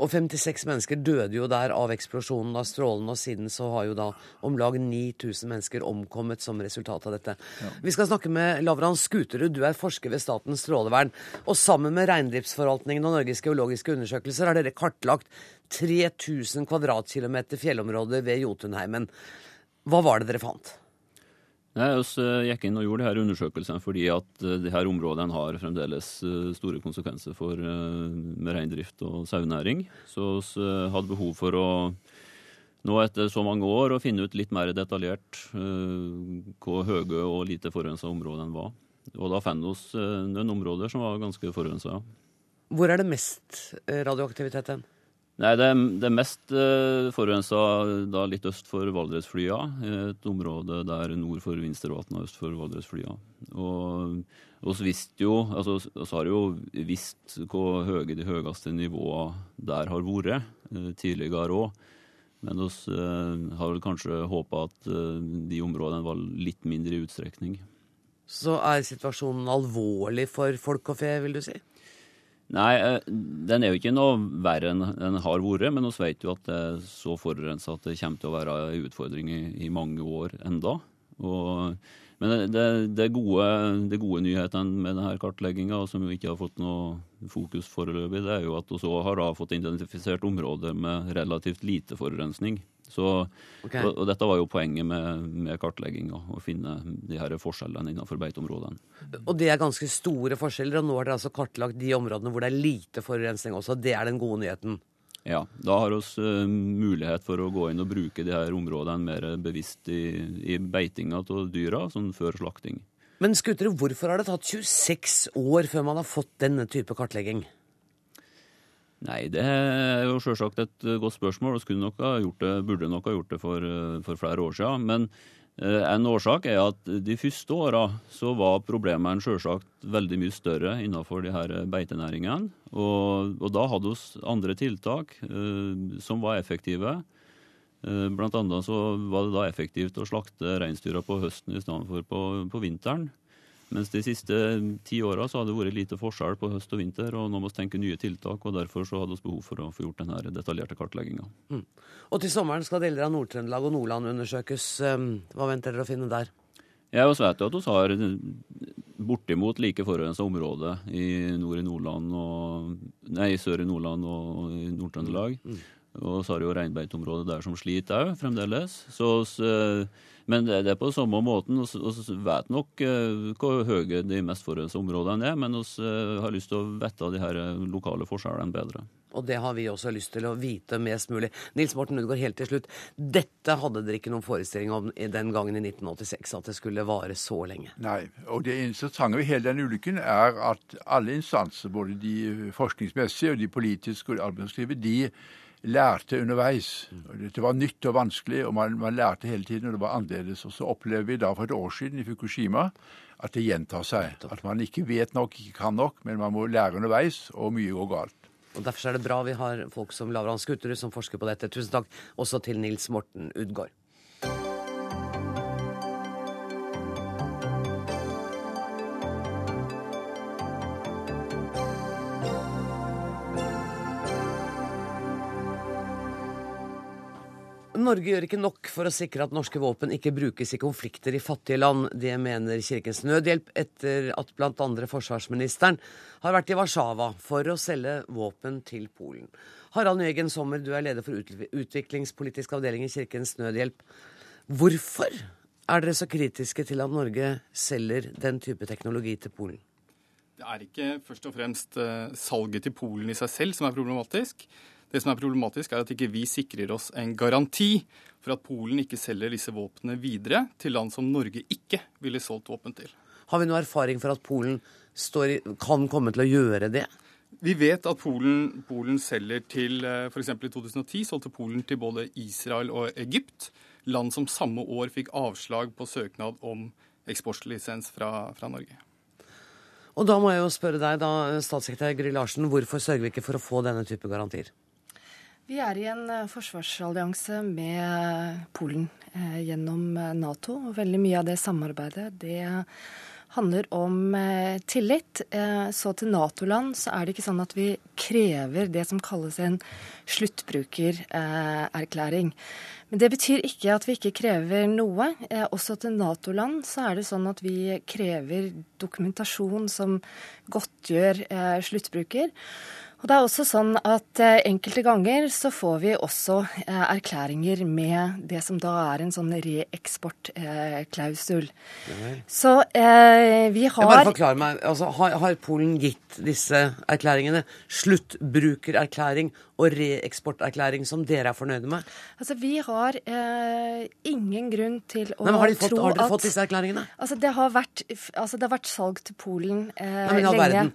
Og 56 mennesker døde jo der av eksplosjonen av strålen, og siden så har jo da om lag 9000 mennesker omkommet som resultat av dette. Ja. Vi skal snakke med Lavran Skuterud, du er forsker ved Statens strålevern. Og sammen med Reindriftsforvaltningen og Norges geologiske undersøkelser har dere kartlagt 3000 kvadratkilometer fjellområder ved Jotunheimen. Hva var det dere fant? Nei, Vi eh, gikk inn og gjorde de her undersøkelsene fordi at eh, de områdene har fremdeles eh, store konsekvenser for reindrift og sauenæring. Så vi hadde behov for å nå etter så mange år å finne ut litt mer detaljert hvor høye og lite forurensa områdene var. Og da fant vi noen områder som var ganske forurensa. Hvor er det mest radioaktivitet hen? Nei, Det, det mest uh, forurensa da litt øst for Valdresflya. Et område der nord for Vinstervatn og øst for Valdresflya. Og oss visste jo, altså har jo visst hvor høye de høyeste nivåene der har vært uh, tidligere òg. Men vi uh, har vel kanskje håpa at uh, de områdene var litt mindre i utstrekning. Så er situasjonen alvorlig for folk og fe, vil du si? Nei, eh, den er jo ikke noe verre enn den har vært. Men vi vet jo at det er så forurensa at det kommer til å være en utfordring i, i mange år enda. Og, men det, det, gode, det gode nyhetene med denne kartlegginga, som vi ikke har fått noe fokus foreløpig, det er jo at vi òg har fått identifisert områder med relativt lite forurensning. Så, okay. og, og, dette var jo poenget med, med kartlegginga, å finne de her forskjellene innenfor beiteområdene. Og det er ganske store forskjeller, og nå har dere altså kartlagt de områdene hvor det er lite forurensning også. Det er den gode nyheten? Ja, da har vi uh, mulighet for å gå inn og bruke de her områdene mer bevisst i, i beitinga av dyra, sånn før slakting. Men Skuttere, hvorfor har det tatt 26 år før man har fått denne type kartlegging? Nei, det er jo selvsagt et godt spørsmål. og nok ha gjort det, Burde nok ha gjort det for, for flere år siden. Men Eh, en årsak er at de første åra så var problemene selvsagt veldig mye større innenfor de her beitenæringene. Og, og da hadde vi andre tiltak eh, som var effektive. Eh, blant annet så var det da effektivt å slakte reinsdyra på høsten i stedet for på, på vinteren. Mens de siste ti åra har det vært lite forskjell på høst og vinter, og nå må vi tenke nye tiltak. og Derfor så hadde vi behov for å få gjort denne detaljerte kartlegginga. Mm. Og til sommeren skal deler av Nord-Trøndelag og Nordland undersøkes. Ehm, hva venter dere å finne der? Jeg også vet jo at vi har bortimot like forurensa område i nord i Nordland og, nei, sør i Nord-Trøndelag. Mm. Og så har jo reinbeiteområdet der som sliter òg, fremdeles. Så men det, er på samme måten. Vi vet nok uh, hvor høye de mest forurensa områdene er, men vi uh, har lyst til å vite de her eh, lokale forskjellene bedre. Og det har vi også lyst til å vite mest mulig. Nils Morten Udgaard, helt til slutt. Dette hadde dere ikke noen forestilling om den gangen i 1986, at det skulle vare så lenge? Nei. Og det interessante ved hele den ulykken er at alle instanser, både de forskningsmessige og de politiske og de administrative, de lærte underveis. Det var nytt og vanskelig, og man, man, lærte hele tiden, og det var annerledes. Og så opplever vi da for et år siden i Fukushima at det gjentar seg. At man ikke vet nok, ikke kan nok, men man må lære underveis, og mye går galt. Og Derfor er det bra vi har folk som Lavran Skutterud som forsker på dette. Tusen takk også til Nils Morten Udgaard. Norge gjør ikke nok for å sikre at norske våpen ikke brukes i konflikter i fattige land. Det mener Kirkens Nødhjelp etter at bl.a. forsvarsministeren har vært i Warszawa for å selge våpen til Polen. Harald Nyeggen Sommer, du er leder for utviklingspolitisk avdeling i Kirkens Nødhjelp. Hvorfor er dere så kritiske til at Norge selger den type teknologi til Polen? Det er ikke først og fremst eh, salget til Polen i seg selv som er problematisk. Det som er problematisk, er at ikke vi sikrer oss en garanti for at Polen ikke selger disse våpnene videre til land som Norge ikke ville solgt våpen til. Har vi noe erfaring for at Polen står, kan komme til å gjøre det? Vi vet at Polen, Polen selger til eh, f.eks. i 2010 solgte Polen til både Israel og Egypt, land som samme år fikk avslag på søknad om eksportlisens fra, fra Norge. Og da må jeg jo spørre deg, da, statssekretær Gry Larsen, hvorfor sørger vi ikke for å få denne type garantier? Vi er i en eh, forsvarsallianse med Polen eh, gjennom eh, Nato. og Veldig mye av det samarbeidet det handler om eh, tillit. Eh, så til Nato-land så er det ikke sånn at vi krever det som kalles en sluttbrukererklæring. Men det betyr ikke at vi ikke krever noe. Eh, også til Nato-land så er det sånn at vi krever dokumentasjon som godtgjør sluttbruker. Og det er også sånn at eh, Enkelte ganger så får vi også eh, erklæringer med det som da er en sånn reeksportklausul. Eh, så eh, vi har Bare forklar meg. Altså, har, har, Polen gitt disse erklæringene sluttbrukererklæring og reeksporterklæring som dere er fornøyde med? Altså, Vi har eh, ingen grunn til å Nei, men har fått, tro har dere fått disse erklæringene? Altså, det har vært, altså, det har vært salg til Polen eh, Nei, men, lenge. verden.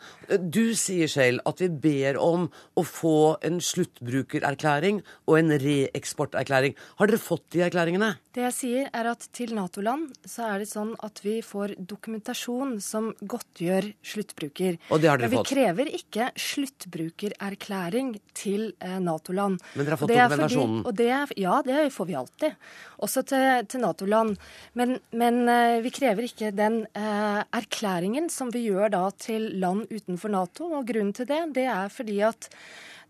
Du sier selv at vi ber om å få en sluttbrukererklæring og en reeksporterklæring. Har dere fått de erklæringene? Det jeg sier, er at til Nato-land så er det sånn at vi får dokumentasjon som godtgjør sluttbruker. Og det har dere Men vi fått? krever ikke sluttbrukererklæring til Nato-land. Men dere har fått fordi- dokumentasjonen? det ja, det får vi alltid. Også til, til Nato-land. Men, men eh, vi krever ikke den eh, erklæringen som vi gjør da til land utenfor Nato. Og grunnen til det, det er fordi at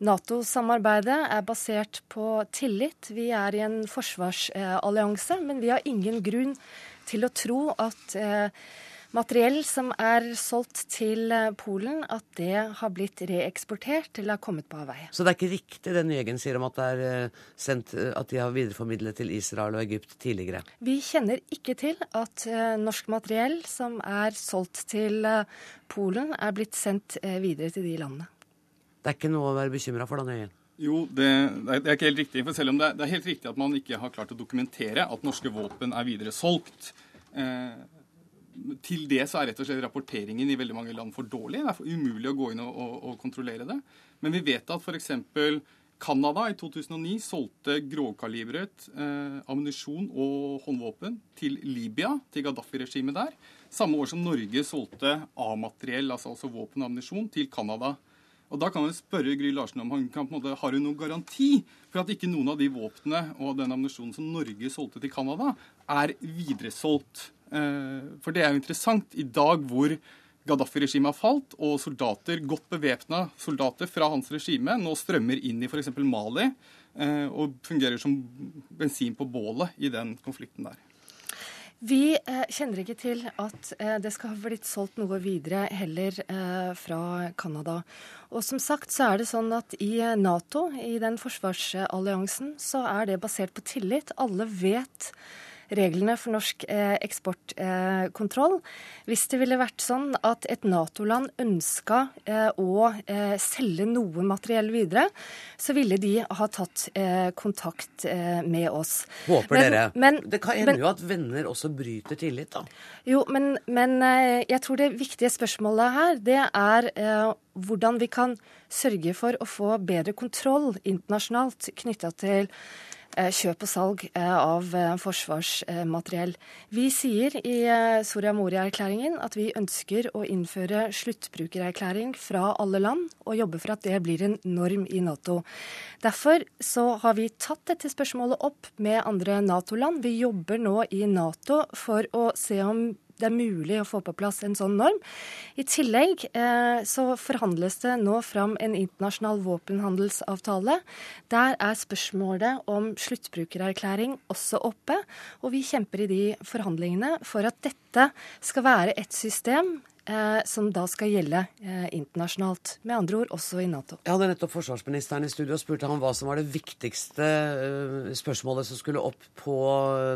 Nato-samarbeidet er basert på tillit. Vi er i en forsvarsallianse, men vi har ingen grunn til å tro at eh, materiell som er solgt til eh, Polen, at det har blitt reeksportert eller har kommet på avveie. Så det er ikke riktig det Nyegen sier om at, det er eh, sendt, at de har videreformidlet til Israel og Egypt tidligere? Vi kjenner ikke til at eh, norsk materiell som er solgt til Polen, er blitt sendt videre til de landene. Det er ikke noe å være bekymra for da, Nøyen? Jo, det, det er ikke helt riktig. For selv om det er, det er helt riktig at man ikke har klart å dokumentere at norske våpen er videre solgt, eh, til det så er rett og slett rapporteringen i veldig mange land for dårlig. Det er umulig å gå inn og, og, og kontrollere det. Men vi vet at f.eks. Canada i 2009 solgte grovkalibret eh, ammunisjon og håndvåpen til Libya, til Gaddafi-regimet der. Samme år som Norge solgte A-materiell, altså, altså våpen og ammunisjon, til Canada. Og Da kan man spørre Gry Larsen om han kan, måte, har hun noen garanti for at ikke noen av de våpnene og den ammunisjonen som Norge solgte til Canada, er videresolgt. Eh, for det er jo interessant i dag hvor Gaddafi-regimet har falt, og soldater, godt bevæpna soldater fra hans regime nå strømmer inn i f.eks. Mali eh, og fungerer som bensin på bålet i den konflikten der. Vi eh, kjenner ikke til at det skal ha blitt solgt noe videre heller fra Canada. Og som sagt så er det sånn at i Nato, i den forsvarsalliansen, så er det basert på tillit. Alle vet reglene for norsk eh, eksportkontroll. Hvis det ville vært sånn at et Nato-land ønska eh, å eh, selge noe materiell videre, så ville de ha tatt eh, kontakt eh, med oss. Håper men, dere. Men, det kan hende jo at venner også bryter tillit, da. Jo, men, men eh, jeg tror det viktige spørsmålet her, det er hvordan vi kan sørge for å få bedre kontroll internasjonalt knytta til Eh, kjøp og salg eh, av eh, forsvarsmateriell. Vi sier i Soria Moria-erklæringen at vi ønsker å innføre sluttbrukererklæring fra alle land, og jobbe for at det blir en norm i Nato. Derfor så har vi tatt dette spørsmålet opp med andre Nato-land. Vi jobber nå i Nato for å se om det er mulig å få på plass en sånn norm. I tillegg eh, så forhandles det nå fram en internasjonal våpenhandelsavtale. Der er spørsmålet om sluttbrukererklæring også oppe, og vi kjemper i de forhandlingene for at dette skal være et system eh, som da skal gjelde eh, internasjonalt. Med andre ord også i Nato. Jeg hadde nettopp forsvarsministeren i studio og spurte ham hva som var det viktigste eh, spørsmålet som skulle opp på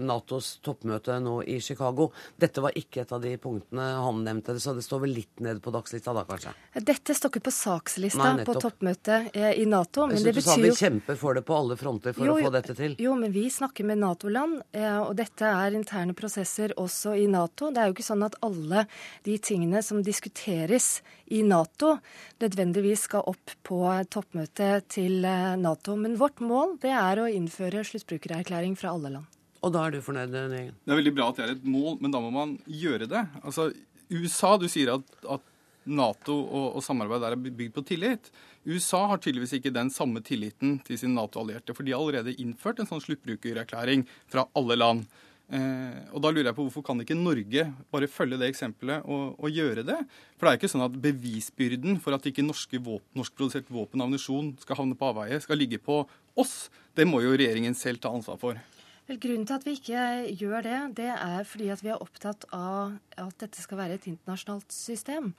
Natos toppmøte nå i Chicago. Dette var ikke et av de punktene han nevnte, så det står vel litt ned på dagslista da, kanskje? Dette står ikke på sakslista Nei, på toppmøtet eh, i Nato. Men det betyr jo Du sa vi kjemper for det på alle fronter for jo, å få dette til? Jo, men vi snakker med Nato-land, eh, og dette er interne prosesser også i Nato. Det er jo ikke sånn at alle de tingene tingene som diskuteres i Nato, nødvendigvis skal opp på toppmøtet til eh, Nato. Men vårt mål det er å innføre sluttbrukererklæring fra alle land. Og da er du fornøyd, Negen? Det er veldig bra at det er et mål, men da må man gjøre det. Altså, USA, du sier at, at Nato og, og samarbeid der er bygd på tillit. USA har tydeligvis ikke den samme tilliten til sine Nato-allierte, for de har allerede innført en sånn sluttbrukererklæring fra alle land. Eh, og da lurer jeg på Hvorfor kan ikke Norge bare følge det eksempelet og, og, gjøre det? For det er ikke sånn at bevisbyrden for at ikke våpen, norskprodusert våpen og ammunisjon skal havne på avveie, skal ligge på oss. Det må jo regjeringen selv ta ansvar for. Vel, grunnen til at vi ikke gjør det, det er fordi at vi er opptatt av at dette skal være et internasjonalt system.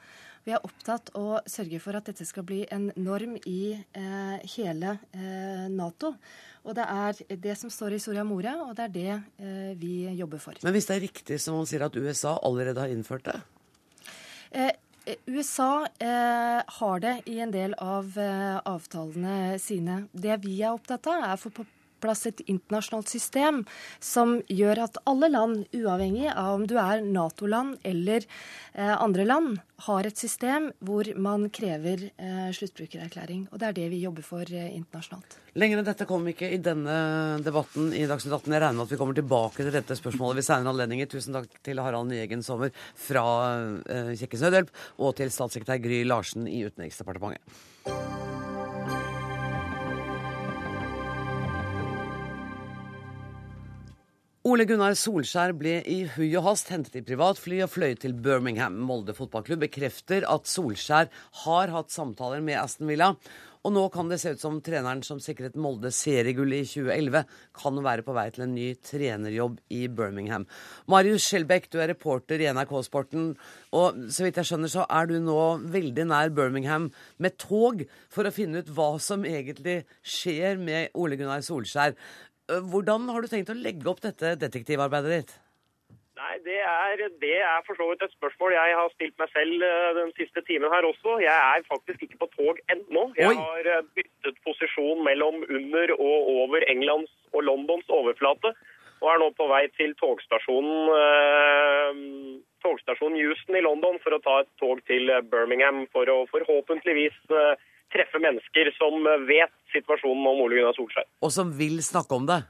Vi er opptatt av å sørge for at dette skal bli en norm i eh, hele eh, Nato. Og det er det som står i Soria Moria, og det er det eh, vi jobber for. Men hvis det er riktig som han sier at USA allerede har innført det? Eh, USA eh, har det i en del av eh, avtalene sine. Det vi er opptatt av, er å få på plass et internasjonalt system som gjør at alle land, uavhengig av om du er Nato-land eller eh, andre land, har et system hvor man krever eh, sluttbrukererklæring. Og det er det vi jobber for eh, internasjonalt. Lenger enn dette kom ikke i denne debatten i Dagsnytt 18. Jeg regner med at vi kommer tilbake til dette spørsmålet ved senere anledninger. Tusen takk til Harald Nyegen Sommer fra eh, Kirkens Nødhjelp og til statssekretær Gry Larsen i Utenriksdepartementet. Ole Gunnar Solskjær ble i hui og hast hentet i privatfly og fløy til Birmingham. Molde fotballklubb bekrefter at Solskjær har hatt samtaler med Aston Villa. Og nå kan det se ut som treneren som sikret Molde seriegull i 2011, kan være på vei til en ny trenerjobb i Birmingham. Marius Skjelbæk, du er reporter i NRK Sporten. Og så vidt jeg skjønner, så er du nå veldig nær Birmingham med tog for å finne ut hva som egentlig skjer med Ole Gunnar Solskjær. Eh, hvordan har du tenkt å legge opp dette detektivarbeidet ditt? Nei, det er, det er, for så vidt et spørsmål jeg har stilt meg selv eh, den siste timen her også. Jeg er faktisk ikke på tog ennå. Jeg har eh, byttet posisjon mellom under og over Englands og Londons overflate. Og er nå på vei til togstasjonen, eh, togstasjonen Houston i London for å ta et tog til Birmingham for å forhåpentligvis eh, treffe mennesker som vet situasjonen om Ole Gunnar Solskjær. Og som vil snakke om det?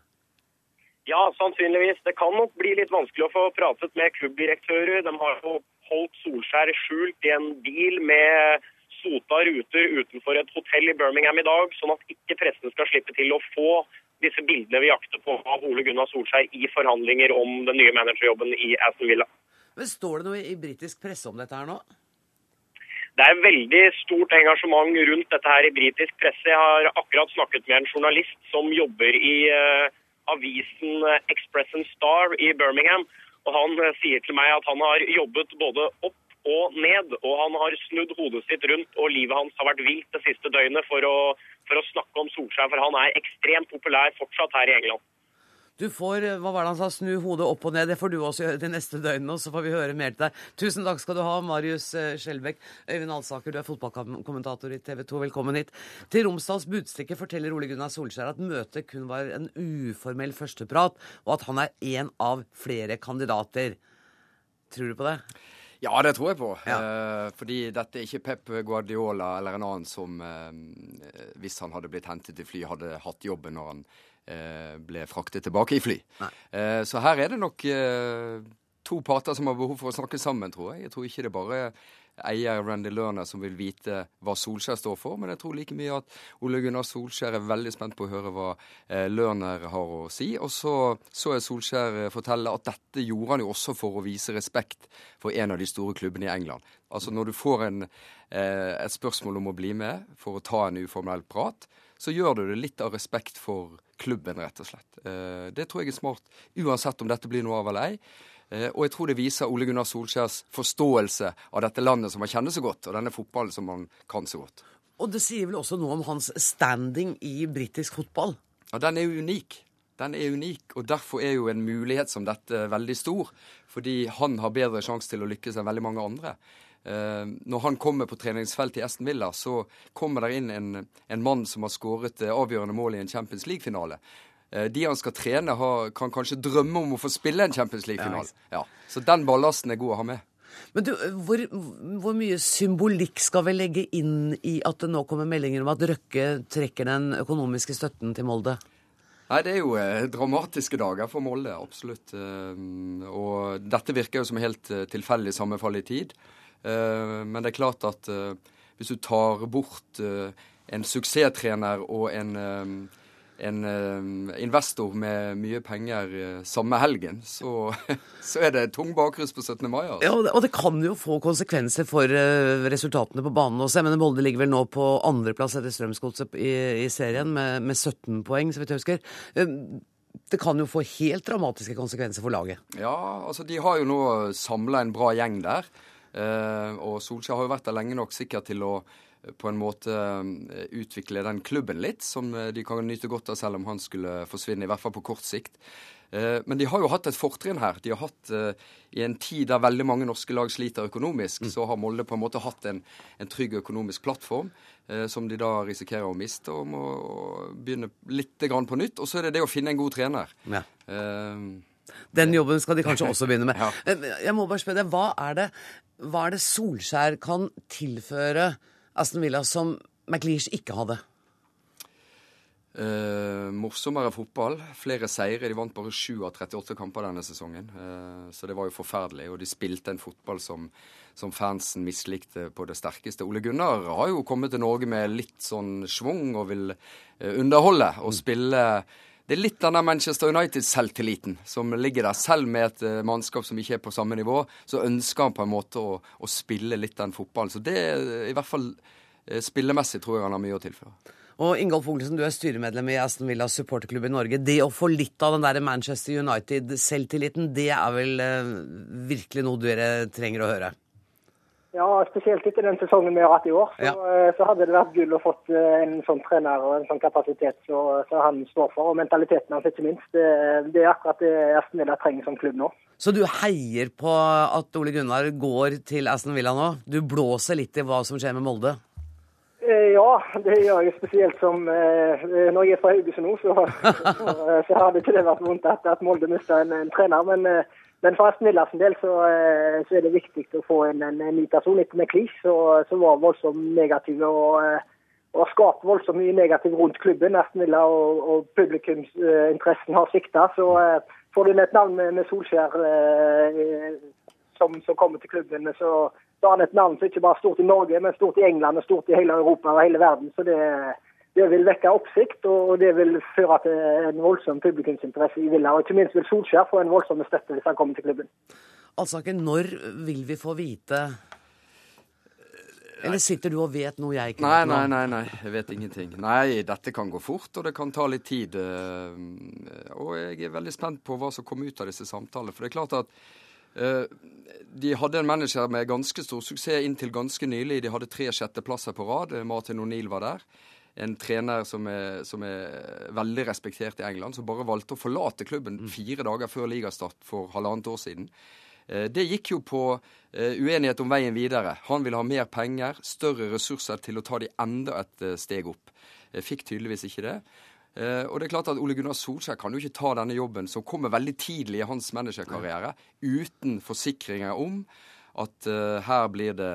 Ja, sannsynligvis. Det kan nok bli litt vanskelig å få pratet med klubbdirektører. De har jo holdt Solskjær skjult i en bil med sota ruter utenfor et hotell i Birmingham i dag, sånn at ikke pressen skal slippe til å få disse bildene vi jakter på av Ole Gunnar Solskjær i forhandlinger om den nye managerjobben i Aston Villa. Men Står det noe i britisk presse om dette her nå? Det er veldig stort engasjement rundt dette her i britisk presse. Jeg har akkurat snakket med en journalist som jobber i uh, avisen Express and Star i Birmingham. Og Han uh, sier til meg at han har jobbet både opp og ned, og han har snudd hodet sitt rundt, og livet hans har vært vilt det siste døgnet for å, for å snakke om Solskjær, for han er ekstremt populær fortsatt her i England. Du får hva var det han sa, snu hodet opp og ned. Det får du også gjøre de neste døgnene, og så får vi høre mer til deg. Tusen takk skal du ha, Marius eh, Skjelbæk. Øyvind Alsaker, du er fotballkommentator i TV 2. Velkommen hit. Til Romsdals Budstikke forteller Ole Gunnar Solskjær at møtet kun var en uformell førsteprat, og at han er én av flere kandidater. Tror du på det? Ja, det tror jeg på. Ja. Eh, fordi dette er ikke Pep Guardiola eller en annen som, eh, hvis han hadde blitt hentet i fly, hadde hatt jobben når han Eh, ble fraktet tilbake i fly. Eh, så her er det nok eh, to parter som har behov for å snakke sammen, tror jeg. Jeg tror ikke det bare eier Randy Lerner som vil vite hva Solskjær står for, men jeg tror like mye at Ole Gunnar Solskjær er veldig spent på å høre hva eh, Lerner har å si. Og så så jeg Solskjær fortelle at dette gjorde han jo også for å vise respekt for en av de store klubbene i England. Altså når du får en, eh, et spørsmål om å bli med for å ta en uformell prat, så gjør du det litt av respekt for klubben, rett og slett. Eh, det tror jeg er smart, uansett om dette blir noe av eller ei. Eh, og jeg tror det viser Ole Gunnar Solskjærs forståelse av dette landet som han kjenner så godt, og denne fotballen som han kan så godt. Og det sier vel også noe om hans standing i britisk fotball? Ja, den er jo unik. Den er unik, og derfor er jo en mulighet som dette veldig stor. Fordi han har bedre sjanse til å lykkes enn veldig mange andre. Eh, når han kommer på treningsfeltet i Aston Villa, så kommer det inn en, en mann som har skåret eh, avgjørende mål i en Champions League-finale. Eh, de han skal trene, har, kan kanskje drømme om å få spille en Champions League-finale. Ja, så den ballasten er god å ha med. Men du, hvor, hvor, mye symbolikk skal vi legge inn i at det nå kommer meldinger om at Røkke trekker den økonomiske støtten til Molde? Nei, Det er jo eh, dramatiske dager for Molde, absolutt. Eh, og dette virker jo som helt eh, tilfeldig sammenfall i tid. Eh, men det er klart at eh, hvis du tar bort en suksesstrener og en, en investor med mye penger samme helgen, så, (laughs) så er det tung bakrus på 17. mai. Altså. Ja, og det, og det, kan jo få konsekvenser for resultatene på banen også. Jeg mener Molde ligger vel nå på andreplass etter Strømsgodset i, i, serien med, med 17 poeng, så vidt jeg husker det kan jo få helt dramatiske konsekvenser for laget. Ja, altså de har jo nå samla en bra gjeng der. Eh, og Solskjær har jo vært der lenge nok sikkert til å eh, på en måte eh, utvikle den klubben litt, som de kan nyte godt av selv om han skulle forsvinne, i hvert fall på kort sikt. Men de har jo hatt et fortrinn her. De har hatt, I en tid der veldig mange norske lag sliter økonomisk, mm. så har Molde på en måte hatt en, en trygg økonomisk plattform som de da risikerer å miste og må begynne litt grann på nytt. Og så er det det å finne en god trener. Ja. Den jobben skal de kanskje også begynne med. (laughs) Jeg må bare spørre deg, hva er det hva er det Solskjær kan tilføre Aston Villa som McLeish ikke hadde? Eh, morsommere fotball. Flere seire. De vant bare 7 av 38 kamper denne sesongen. Eh, så det var jo forferdelig. Og de spilte en fotball som, som, fansen mislikte på det sterkeste. Ole Gunnar har jo kommet til Norge med litt sånn schwung og vil eh, underholde og spille det er litt denne Manchester United-selvtilliten som ligger der. Selv med et uh, mannskap som ikke er på samme nivå, så ønsker han på en måte å, å spille litt den fotballen. Så det, er i hvert fall uh, spillemessig, tror jeg han har mye å tilføre. Og Ingolf Olsen, du er styremedlem i Aston Villa supporterklubb i Norge. Det å få litt av den der Manchester United-selvtilliten, det er vel uh, virkelig noe dere trenger å høre? Ja, spesielt etter den sesongen vi har hatt i år. Så, ja. Eh, så hadde det vært gull å fått eh, en sånn trener og en sånn kapasitet som han står for. Og mentaliteten hans, ikke minst. Det, det, er akkurat det Aston Villa trenger som klubb nå. Så du heier på at Ole Gunnar går til Aston Villa nå? Du blåser litt i hva som skjer med Molde? Eh, ja, det gjør jeg spesielt som Når jeg er fra Haugesund nå, så, (laughs) så, så ikke det vært vondt at, at Molde mista en, en, trener. men men for Aston Villas del så, eh, så, er det viktig å få en, en, en ny person etter McLeish, som var voldsomt negativ og, og har skapt voldsomt mye negativt rundt klubben. Aston Villa og, og publikumsinteressen har svikta. Så eh, får du et navn med, med Solskjær eh, som, som, kommer til klubben, så, så har han et navn som ikke bare er stort i Norge, men stort i England og stort i hele Europa og hele verden. Så det, det vil vekke oppsikt, og det vil føre til en voldsom publikumsinteresse i Villa. Og ikke minst vil Solskjær få en voldsom støtte hvis han kommer til klubben. Altså når vil vi få vite eller sitter du og vet noe jeg ikke vet? Nei, nei, nei, jeg vet ingenting. Nei, dette kan gå fort, og det kan ta litt tid. Eh, og jeg er veldig spent på hva som kommer ut av disse samtalene. For det er klart at uh, de hadde en manager med ganske stor suksess inntil ganske nylig. De hadde tre sjetteplasser på rad. Martin O'Neill var der. En trener som er, som er, veldig respektert i England, som bare valgte å forlate klubben mm. fire dager før ligastart for halvannet år siden. Eh, det gikk jo på eh, uenighet om veien videre. Han ville ha mer penger, større ressurser til å ta de enda et eh, steg opp. Fikk tydeligvis ikke det. Og det er klart at Ole Gunnar Solskjær kan jo ikke ta denne jobben, som kommer veldig tidlig i hans managerkarriere, uten forsikringer om at uh, her blir det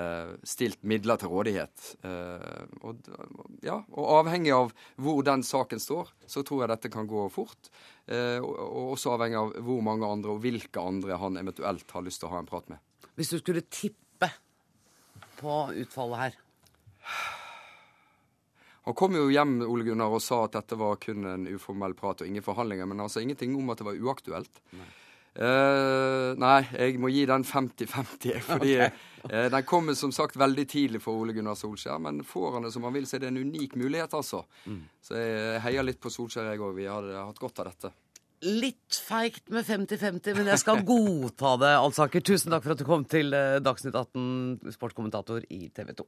stilt midler til rådighet. Uh, og, ja, og avhengig av hvor den saken står, så tror jeg dette kan gå fort. Uh, og også avhengig av hvor mange andre og hvilke andre han eventuelt har lyst til å ha en prat med. Hvis du skulle tippe på utfallet her? Han kom jo hjem Ole Gunnar, og sa at dette var kun en uformell prat og ingen forhandlinger. Men altså ingenting om at det var uaktuelt. Nei. Uh, nei, jeg må gi den 50-50, (laughs) fordi okay. uh, den kommer som sagt veldig tidlig for Ole Gunnar Solskjær. Men får han det som han vil, så er det en unik mulighet, altså. Mm. Så jeg heier litt på Solskjær, jeg òg. Vi hadde hatt godt av dette. Litt feigt med 50-50, men jeg skal (laughs) godta det, Alsaker. Tusen takk for at du kom til uh, Dagsnytt 18, sportskommentator i TV 2.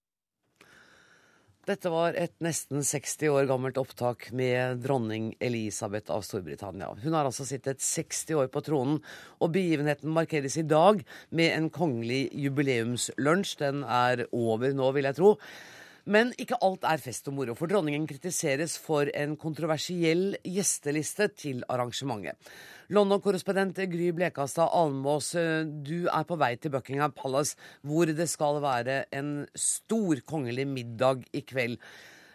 Dette var et nesten 60 år gammelt opptak med dronning Elisabeth av Storbritannia. Hun har altså sittet 60 år på tronen, og begivenheten markeres i dag med en kongelig jubileumslunsj. Den er over nå, vil jeg tro. Men ikke alt er fest og moro, for dronningen kritiseres for en kontroversiell gjesteliste til arrangementet. London-korrespondent Gry Blekastad Almås, du er på vei til Buckingham Palace, hvor det skal være en stor kongelig middag i kveld.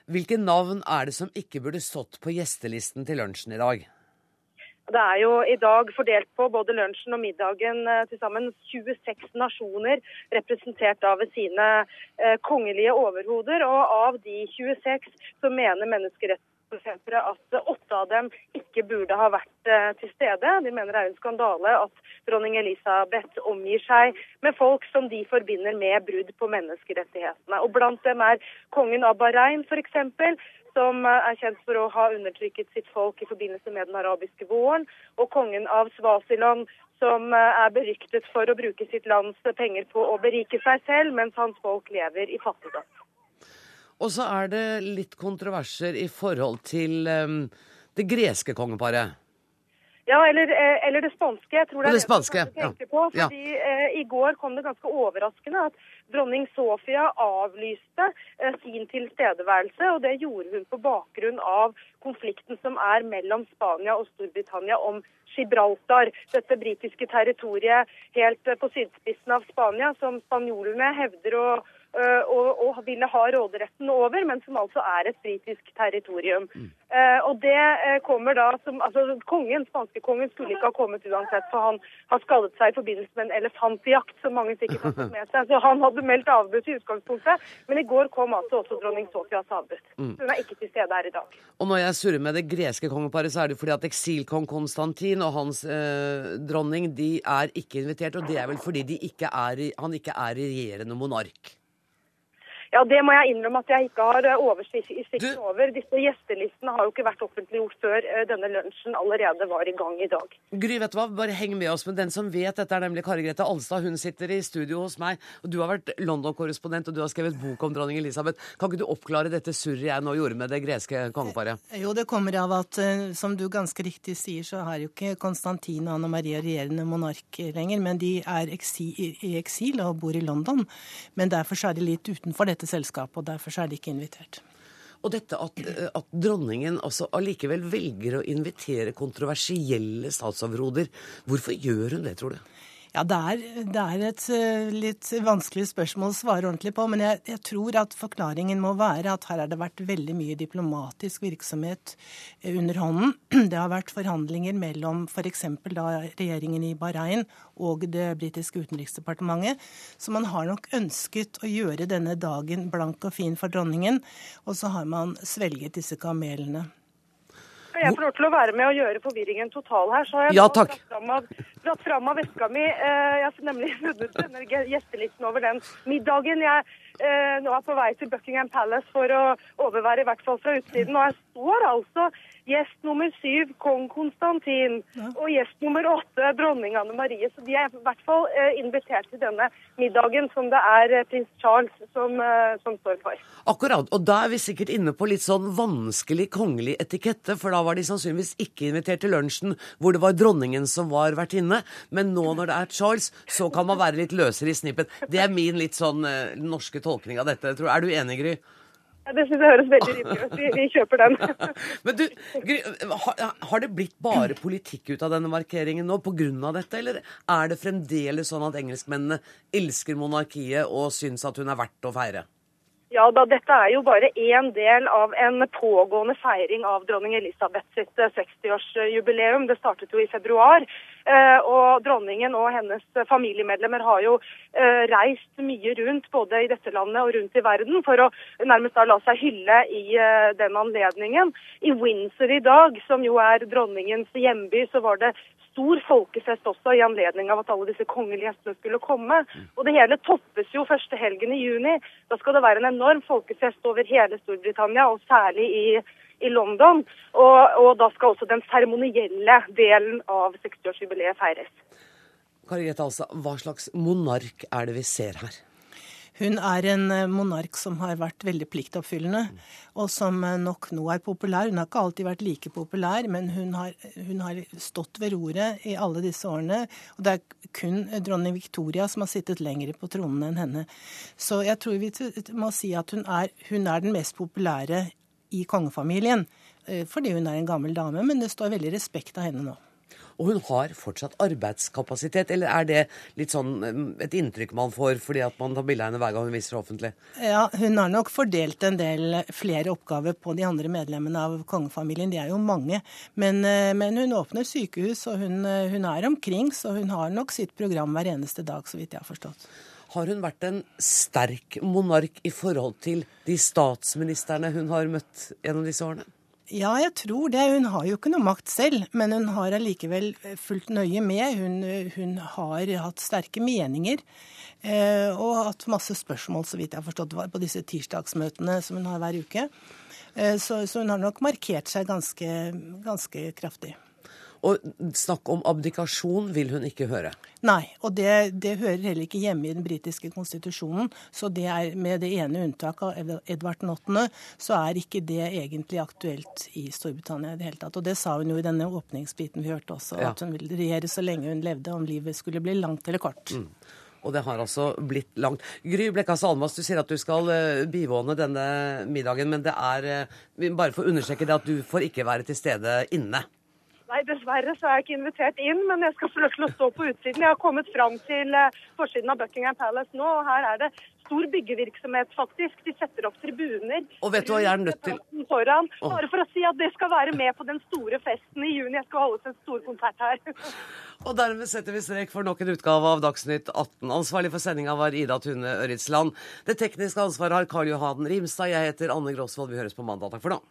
Hvilke navn er det som ikke burde stått på gjestelisten til lunsjen i dag? Det er jo i dag fordelt på både lunsjen og middagen eh, til sammen 26 nasjoner representert av sine eh, kongelige overhoder. Og av de 26 så mener menneskerettsforkjempere at åtte av dem ikke burde ha vært eh, til stede. De mener det er en skandale at dronning Elisabeth omgir seg med folk som de forbinder med brudd på menneskerettighetene. Og Blant dem er kongen av Bahrain f.eks som eh, er kjent for å ha undertrykket sitt folk i forbindelse med den arabiske våren, og kongen av Svasiland, som eh, er beryktet for å bruke sitt lands penger på å berike seg selv, mens hans folk lever i fattigdom. Og så er det litt kontroverser i forhold til um, det greske kongeparet. Ja, eller, eller, det spanske. Jeg tror det er det, det spanske, du på. Fordi ja. eh, I går kom det ganske overraskende at Dronning Sofia avlyste eh, sin tilstedeværelse. og Det gjorde hun på bakgrunn av konflikten som er mellom Spania og Storbritannia om Gibraltar, dette britiske territoriet helt eh, på sydspissen av Spania, som spanjolene hevder å Eh, og, og, ville ha råderetten over, men som altså er et britisk territorium. Mm. Uh, og det uh, kommer da som, altså kongen, Spanskekongen skulle ikke ha kommet uansett, for han har skadet seg i forbindelse med en elefantjakt, som mange sikkert har fått med seg. Så han hadde meldt avbud i utgangspunktet. Men i går kom altså også dronning Sofias avbud. Mm. Hun er ikke til stede her i dag. Og når jeg surrer med det greske kongeparet, så er det fordi at eksilkong Konstantin og hans uh, dronning de er ikke invitert, og det er vel fordi de ikke er, han ikke er regjerende monark? Ja, Det må jeg innrømme at jeg ikke har eh, oversikt over. Disse gjestelistene har jo ikke vært offentliggjort før eh, denne lunsjen allerede var i gang i dag. Gry, vet du hva? Bare heng med oss. Men den som vet dette, er nemlig Kari Grete Alstad. Hun sitter i studio hos meg. og Du har vært London-korrespondent, og du har skrevet bok om dronning Elisabeth. Kan ikke du oppklare dette surret jeg nå gjorde med det greske kongeparet? Jo, det kommer av at, eh, som du ganske riktig sier, så har jo ikke Konstantin og Anna Maria regjerende monark lenger, men de er i eksil og bor i London. Men derfor er de litt utenfor dette selskapet, og derfor er de ikke invitert. Og dette at, at dronningen altså allikevel velger å invitere kontroversielle statsoverhoder, hvorfor gjør hun det, tror du? Ja, det er, det er, et eh, litt vanskelig spørsmål å svare ordentlig på. Men jeg, jeg, tror at forklaringen må være at her har det vært veldig mye diplomatisk virksomhet eh, under hånden. (clears throat) Det har vært forhandlinger mellom f.eks. regjeringen i Bahrain og det britiske utenriksdepartementet. Så man har nok ønsket å gjøre denne dagen blank og fin for dronningen. Og så har man svelget disse kamelene. Skal jeg få lov til å være med og gjøre forvirringen total her, så har jeg ja, av, dratt fram av veska mi. Eh, jeg har nemlig (laughs) funnet denne gjestelisten over den middagen jeg eh, nå er på vei til Buckingham Palace for å overvære, i hvert fall fra utsiden. Og jeg står altså Gjest nummer syv, kong Konstantin. Og gjest nummer åtte, dronning Anne Marie. Så de er i hvert fall eh, invitert til denne middagen som det er eh, prins Charles som, eh, som, står for. Akkurat. Og da er vi sikkert inne på litt sånn vanskelig kongelig etikette. For da var de sannsynligvis ikke invitert til lunsjen hvor det var dronningen som var vertinne. Men nå når det er Charles, så kan man være litt løsere i snippen. Det er min litt sånn eh, norske tolkning av dette. Er du enig, Gry? Ja, det synes jeg høres veldig rimelig ut. Vi, vi, kjøper den. (laughs) Men du, Gry, har det blitt bare politikk ut av denne markeringen nå pga. dette, eller er det fremdeles sånn at engelskmennene elsker monarkiet og syns at hun er verdt å feire? Ja da, dette er jo bare én del av en pågående feiring av dronning Elisabeth sitt 60-årsjubileum. Eh, det startet jo i februar. Eh, og dronningen og hennes familiemedlemmer har jo eh, reist mye rundt både i dette landet og rundt i verden for å nærmest da la seg hylle i den anledningen. I Windsor i dag, som jo er dronningens hjemby, så var det stor folkefest også i anledning av at alle disse kongelige gjestene skulle komme. Og det hele toppes jo første helgen i juni. Da skal det være en enorm folkefest over hele Storbritannia, og særlig i, i London. Og, og, da skal også den seremonielle delen av 60-årsjubileet feires. Kari Grete Alstad, hva slags monark er det vi ser her? Hun er en eh, monark som har vært veldig pliktoppfyllende, og som eh, nok nå er populær. Hun har ikke alltid vært like populær, men hun har, hun har stått ved roret i alle disse årene. Og det er kun dronning Victoria som har sittet lenger på tronen enn henne. Så jeg tror vi må si at hun er, hun er den mest populære i kongefamilien. Eh, fordi hun er en gammel dame, men det står veldig respekt av henne nå. Og hun har fortsatt arbeidskapasitet, eller er det litt sånn um, et inntrykk man får fordi at man tar bilde av henne hver gang hun viser offentlig? Ja, hun har nok fordelt en del flere oppgaver på de andre medlemmene av kongefamilien. De er jo mange. Men, eh, men hun åpner sykehus, og hun, eh, hun er omkring, så hun har nok sitt program hver eneste dag, så vidt jeg har forstått. Har hun vært en sterk monark i forhold til de statsministrene hun har møtt gjennom disse årene? Ja, jeg tror det. Hun har jo ikke noe makt selv, men hun har allikevel fulgt nøye med. Hun, hun har hatt sterke meninger eh, og hatt masse spørsmål, så vidt jeg har forstått, på disse tirsdagsmøtene som hun har hver uke. Eh, så, så, hun har nok markert seg ganske, ganske kraftig. Og snakk om abdikasjon vil hun ikke høre? Nei, og det, det hører heller ikke hjemme i den britiske konstitusjonen. Så det er, med det ene unntaket av Edvard 8., så er ikke det egentlig aktuelt i Storbritannia i det hele tatt. Og det sa hun jo i denne åpningsbiten vi hørte også, ja. at hun ville regjere så lenge hun levde, om livet skulle bli langt eller kort. Mm. Og det har altså blitt langt. Gry Blekkas Almas, du sier at du skal uh, bivåne denne middagen, men det er uh, Bare for å understreke det at du får ikke være til stede inne. Nei, dessverre så er jeg ikke invitert inn, men jeg skal få lov til å stå på utsiden. Jeg har kommet fram til eh, forsiden av Buckingham Palace nå, og her er det stor byggevirksomhet, faktisk. De setter opp tribuner. Og vet du hva jeg er nødt til? Foran, bare for å si at det skal være med på den store festen i juni. Jeg skal holde en stor konsert her. Og dermed setter vi strek for nok en utgave av Dagsnytt 18. Ansvarlig for sendinga var Ida Tune Øritsland. Det tekniske ansvaret har Karl Johan Rimstad. Jeg heter Anne Grosvold. Vi høres på mandag. Takk for nå.